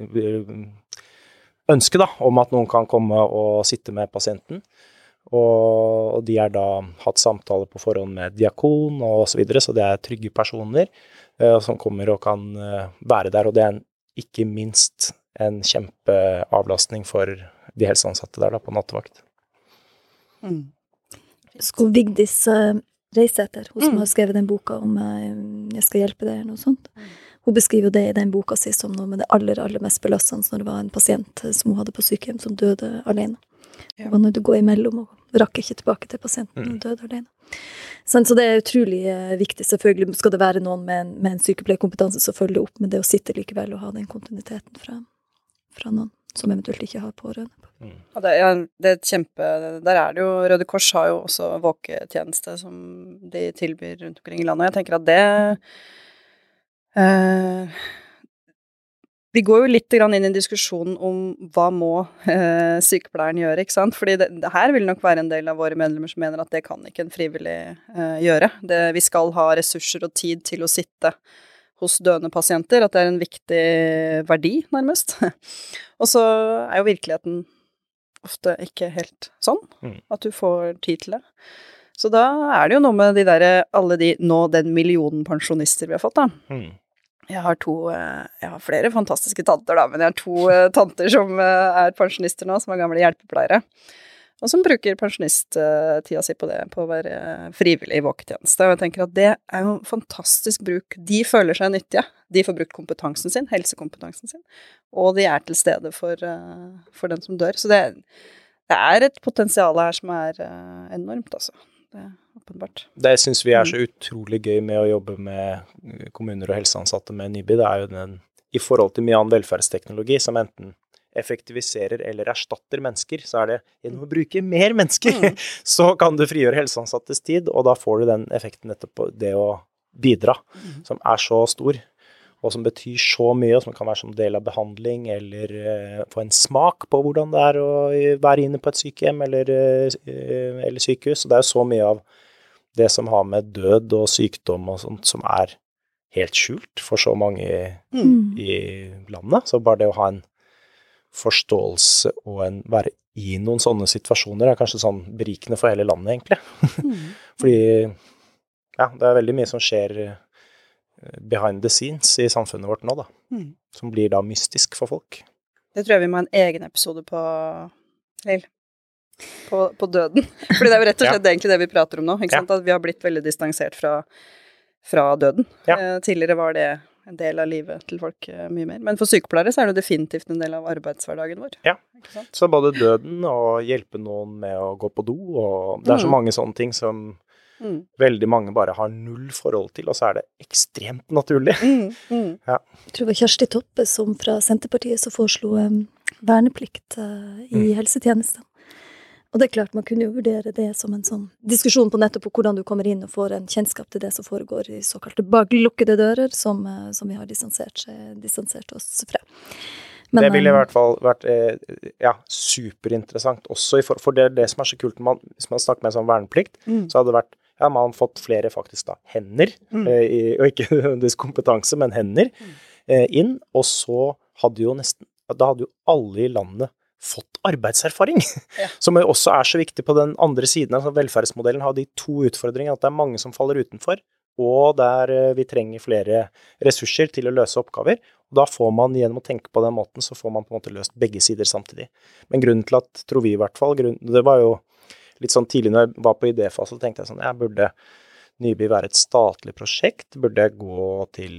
ønske da, om at noen kan komme og sitte med pasienten. Og, de har da hatt samtaler på forhånd med diakon og så videre, så det er trygge personer eh, som kommer og kan eh, være der. Og det er en, ikke minst en kjempeavlastning for de helseansatte der da, på nattevakt. Mm. Skulle Vigdis uh, etter, hun som Mm. har skrevet den boka om eh, 'Jeg skal hjelpe deg', eller noe sånt. Hun beskriver det i den boka si som noe med det aller, aller mest belastende når det var en pasient eh, som hun hadde på sykehjem, som døde alene. Ja. Og når du går imellom og rakk ikke tilbake til pasienten Mm. og døde alene. Sånn, så det er utrolig eh, viktig. Selvfølgelig skal det være noen med en, med en sykepleierkompetanse som følger opp, med det å sitte likevel og ha den kontinuiteten fra, fra noen som eventuelt ikke har pårørende. Og det, ja, det er et kjempe Der er det jo Røde Kors har jo også våketjeneste som de tilbyr rundt omkring i landet. Og jeg tenker at det Vi går jo litt grann inn i diskusjonen om hva må eh, sykepleieren gjøre, ikke sant. Fordi det, det her vil nok være en del av våre medlemmer som mener at det kan ikke en frivillig eh, gjøre. Det, vi skal ha ressurser og tid til å sitte hos døende pasienter, at det er en viktig verdi, nærmest. og så er jo virkeligheten ofte ikke helt sånn, Mm. at du får tid til det. Så da er det jo noe med de der, alle de, nå den millionen pensjonister vi har fått, da. Mm. Jeg har to, eh, jeg har flere fantastiske tanter da, men jeg har to eh, tanter som eh, er pensjonister nå, som er gamle hjelpepleiere. Og som bruker pensjonisttida si på det, på å være frivillig i våketjeneste. Og jeg tenker at det er jo fantastisk bruk. De føler seg nyttige. De får brukt kompetansen sin, helsekompetansen sin, og de er til stede for, for den som dør. Så det, det er et potensial her som er enormt, altså. Det er åpenbart. Det syns vi er så utrolig gøy med å jobbe med kommuner og helseansatte med Nyby. Det er jo den i forhold til mye annen velferdsteknologi som enten effektiviserer eller erstatter mennesker, så er det gjennom å bruke mer mennesker, Mm. så kan du frigjøre helseansattes tid, og da får du den effekten nettopp på det å bidra, som er så stor, og som betyr så mye, og som kan være som del av behandling, eller uh, få en smak på hvordan det er å være inne på et sykehjem eller, uh, eller sykehus. Og det er jo så mye av det som har med død og sykdom og sånt, som er helt skjult for så mange i, Mm. i landet. Så bare det å ha en forståelse og en være i noen sånne situasjoner er kanskje sånn berikende for hele landet, egentlig. Fordi ja, det er veldig mye som skjer eh, behind the scenes i samfunnet vårt nå, da. Mm. Som blir da mystisk for folk. Det tror jeg vi må ha en egen episode på, Lill. På, på døden. Fordi det er jo rett og slett egentlig det vi prater om nå. Ikke Ja. At vi har blitt veldig distansert fra, fra døden. Ja. Eh, tidligere var det en del av livet til folk eh, mye mer. Men for sykepleiere så er det definitivt en del av arbeidshverdagen vår. Ja. Så både døden og hjelpe noen med å gå på do, og det er så Mm. mange sånne ting som Mm. veldig mange bare har null forhold til, og så er det ekstremt naturlig. Mm. Mm. Jeg tror det var Kjersti Toppe som fra Senterpartiet som foreslo um, verneplikt uh, i Mm. helsetjenesten. Og det er klart, man kunne jo vurdere det som en sånn diskusjon på nettopp på hvordan du kommer inn og får en kjennskap til det som foregår i såkalte baklukkede dører, som, eh, som vi har distansert, distansert oss fra. Men, det ville i hvert fall vært eh, ja, superinteressant også, i for, for det det som er så kult. Man, hvis man snakker med en sånn verneplikt, Mm. så hadde det vært ja, man har fått flere faktisk da hender, Mm. eh, og ikke nødvendigvis kompetanse, men hender, eh, inn. Og så hadde jo nesten Da hadde jo alle i landet fått arbeidserfaring. Ja. Som også er så viktig på den andre siden. altså Velferdsmodellen har de to utfordringene. At det er mange som faller utenfor, og der eh, vi trenger flere ressurser til å løse oppgaver. Og da får man, gjennom å tenke på den måten, så får man på en måte løst begge sider samtidig. Men grunnen til at, tror vi i hvert fall, det var jo litt sånn tidlig når jeg var på idéfase, så tenkte jeg sånn, jeg burde Nyby være et statlig prosjekt? Burde jeg gå til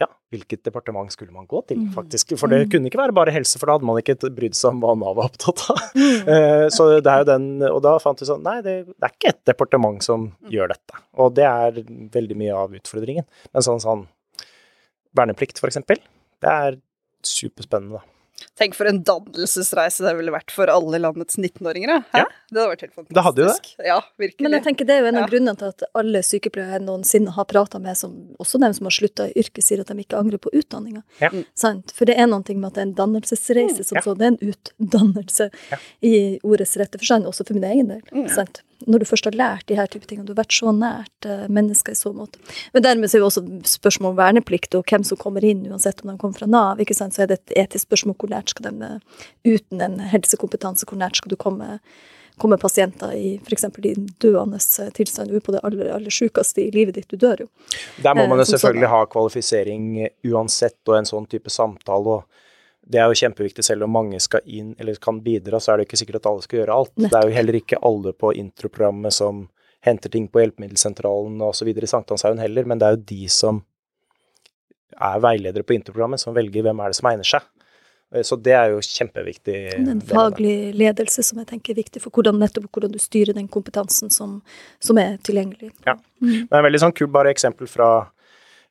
ja, hvilket departement skulle man gå til, Mm. faktisk? For det Mm. kunne ikke være bare helse, for da hadde man ikke brydd seg om hva Nav var opptatt av. Mm. Eh, Så det er jo den, og da fant vi sånn, nei, det, det er ikke et departement som gjør dette. Og det er veldig mye av utfordringen. Men sånn sånn verneplikt, for eksempel, det er superspennende, da. Tenk for en dannelsesreise det ville vært for alle landets 19-åringer. Ja. Det hadde vært helt fantastisk. Det hadde jo det. Ja, virkelig. Men jeg tenker det er jo en av Ja. grunnene til at alle sykepleiere jeg noensinne har prata med, som, også dem som har slutta i yrket, sier at de ikke angrer på utdanninga. Ja. For det er noe med at det er en dannelsesreise som Ja. så. Det er en utdannelse Ja. i ordets rette forstand, også for min egen del. Mm. Sant? Når du først har lært de her type tingene, du har vært så nært eh, mennesker i så måte. Men dermed så er jo også spørsmål om verneplikt og hvem som kommer inn, uansett om de kommer fra Nav, ikke sant? så er det et etisk spørsmål hvor nært skal de, eh, uten en helsekompetanse, hvor nært skal du komme komme pasienter i f.eks. i døende eh, tilstand, du er på det aller, aller sjukeste i livet ditt, du dør jo. Der må man jo selvfølgelig ha kvalifisering uansett, og en sånn type samtale. og Det er jo kjempeviktig, selv om mange skal inn eller kan bidra, så er det ikke sikkert at alle skal gjøre alt. Det er jo heller ikke alle på introprogrammet som henter ting på hjelpemiddelsentralen osv. i Sankthanshaugen heller, men det er jo de som er veiledere på introprogrammet, som velger hvem er det som egner seg. Eh, Så det er jo kjempeviktig. Er en det. faglig ledelse som jeg tenker er viktig for hvordan, nettopp hvordan du styrer den kompetansen som, som er tilgjengelig. Ja. Mm. Men en veldig sånn kul bare eksempel fra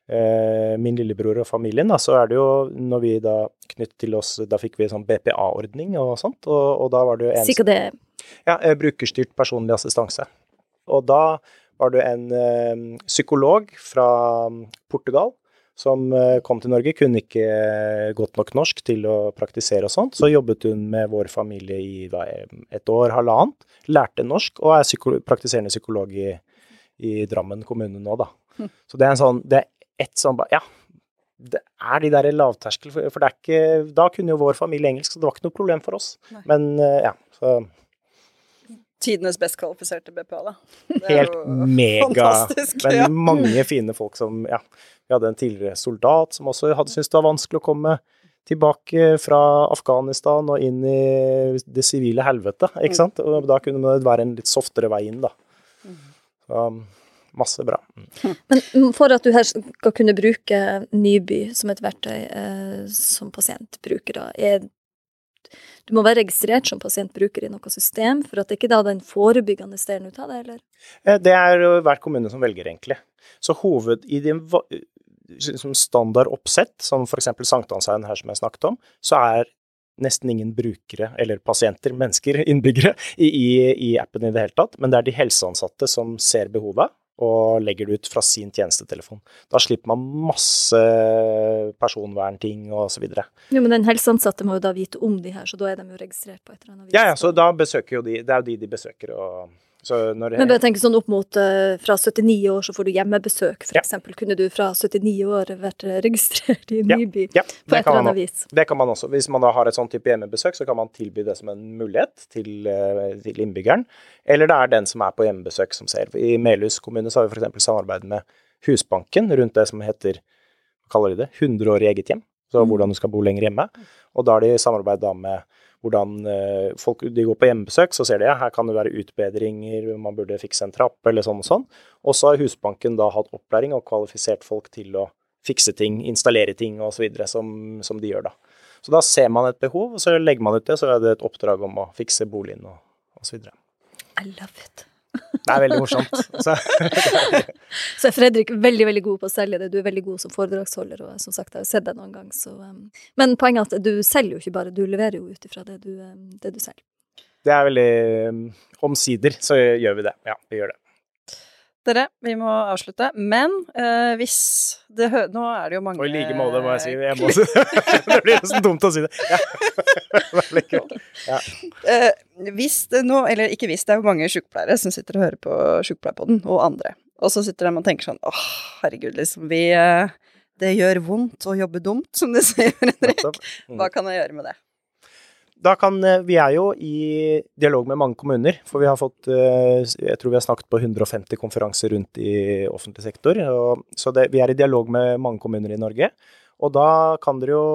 min lillebror og familien, da, så er det jo når vi da knyttet til oss Da fikk vi en sånn BPA-ordning og sånt, og, og da var det jo en Sikkert det Ja, eh, brukerstyrt personlig assistanse. Og da var det en ø, psykolog fra mm, Portugal som ø, kom til Norge, kunne ikke eh, godt nok norsk til å praktisere og sånt. Så jobbet hun med vår familie i hva, et år, halvannet, lærte norsk og er psyko praktiserende psykolog i, i Drammen kommune nå, da. Hm. Så det er en sånn Det er ett sånn Ja, det er de der lavterskel, for, for det er ikke Da kunne jo vår familie engelsk, så det var ikke noe problem for oss. Nei. Men eh, ja, så Tidenes best kvalifiserte BPA, da. Det er Helt jo mega. Fantastisk. Men ja. mange fine folk som Ja, vi hadde en tidligere soldat som også hadde syntes det var vanskelig å komme tilbake fra Afghanistan og inn i det sivile helvete, Mm. ikke sant? Og da kunne det være en litt softere vei inn, da. Mm. Masse bra. Men for at du her skal kunne bruke Nyby som et verktøy eh, som pasientbruker, da, er du må være registrert som pasientbruker i noe system, for at det ikke da den forebyggende delen ut av det, eller? Eh, Det er hver kommune som velger, egentlig. Så hoved i din va- som standard oppsett, som f.eks. Sankthanshaugen her som jeg snakket om, så er nesten ingen brukere, eller pasienter, mennesker, innbyggere, i, i, i appen i det hele tatt. Men det er de helseansatte som ser behovet og legger det ut fra sin tjenestetelefon. Da slipper man masse personvernting og så videre. Jo, men den helseansatte må jo da vite om de her, så da er de jo registrert på et eller annet vis. Ja, ja, så da besøker jo de Det er jo de de besøker, og når Men bare tenk sånn opp mot uh, fra 79 år så får du hjemmebesøk, for Ja. Kunne du fra 79 år vært eh, registrert i Ja, Nyby Ja, på et eller annet vis? Det kan man også. Hvis man da har et sånn type hjemmebesøk, så kan man tilby det som en mulighet til, eh, til innbyggeren. Eller det er den som er på hjemmebesøk som ser. I Melhus kommune så har vi f.eks. samarbeid med Husbanken rundt det som heter hva kaller de det, 100 år i eget hjem. Så Mm. hvordan du skal bo lenger hjemme. Og da har de samarbeid da med hvordan eh, folk de går på hjemmebesøk, så ser de at her kan det være utbedringer, man burde fikse en trapp eller sånn og sånn. Og så har Husbanken da hatt opplæring og kvalifisert folk til å fikse ting, installere ting osv. Som, som de gjør da. Så da ser man et behov, og så legger man ut det, så er det et oppdrag om å fikse boligen og osv. I love it. Er veldig morsomt. Så, Så er Fredrik veldig veldig god på å selge det. Du er veldig god som foredragsholder, og som sagt, jeg har sett deg noen gang, så um. Men poenget er at du selger jo ikke bare, du leverer jo ut ifra det, um, det du selger. det er veldig um, Omsider så gjør vi det. Ja, vi gjør det. Dere, vi må avslutte. Men eh, hvis det hø Nå er det jo mange Og i like måte, må jeg si. Jeg må, det blir nesten dumt å si det. Ja. Kult. Eh, hvis det nå, eller ikke hvis, det er jo mange sykepleiere som sitter og hører på Sykepleierpodden, og andre. Og så sitter de og tenker sånn åh, herregud, liksom, vi eh, Det gjør vondt å jobbe dumt, som de sier, Henrik. Mm. Hva kan jeg gjøre med det? Da kan, eh, vi er jo i dialog med mange kommuner, for vi har fått eh, Jeg tror vi har snakket på 150 konferanser rundt i offentlig sektor. Og, så det, vi er i dialog med mange kommuner i Norge. Og da kan dere jo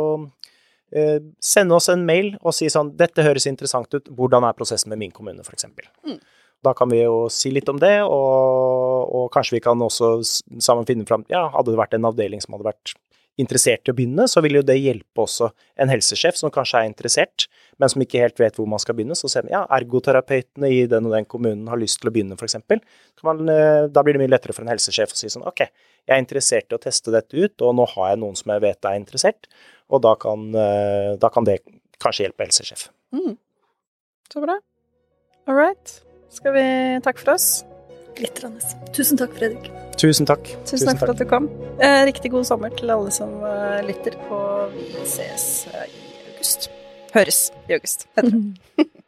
eh, sende oss en mail og si sånn Dette høres interessant ut. Hvordan er prosessen med min kommune, f.eks. Mm. Da kan vi jo si litt om det, og, og kanskje vi kan også sammen finne fram Ja, hadde det vært en avdeling som hadde vært interessert i å begynne, så vil jo det hjelpe også en helsesjef som kanskje er interessert, men som ikke helt vet hvor man skal begynne. Så ser man ja, ergoterapeutene i den og den kommunen har lyst til å begynne, f.eks. Da blir det mye lettere for en helsesjef å si sånn ok, jeg er interessert i å teste dette ut, og nå har jeg noen som jeg vet er interessert, og da kan, eh, da kan det kanskje hjelpe helsesjef. Mm. Så bra. All right. Skal vi takke for oss? Glitrende. Tusen takk, Fredrik. Tusen takk. Tusen, takk for at du kom. Eh, riktig god sommer til alle som eh, lytter, og vi ses eh, i august. Høres i august. heter det.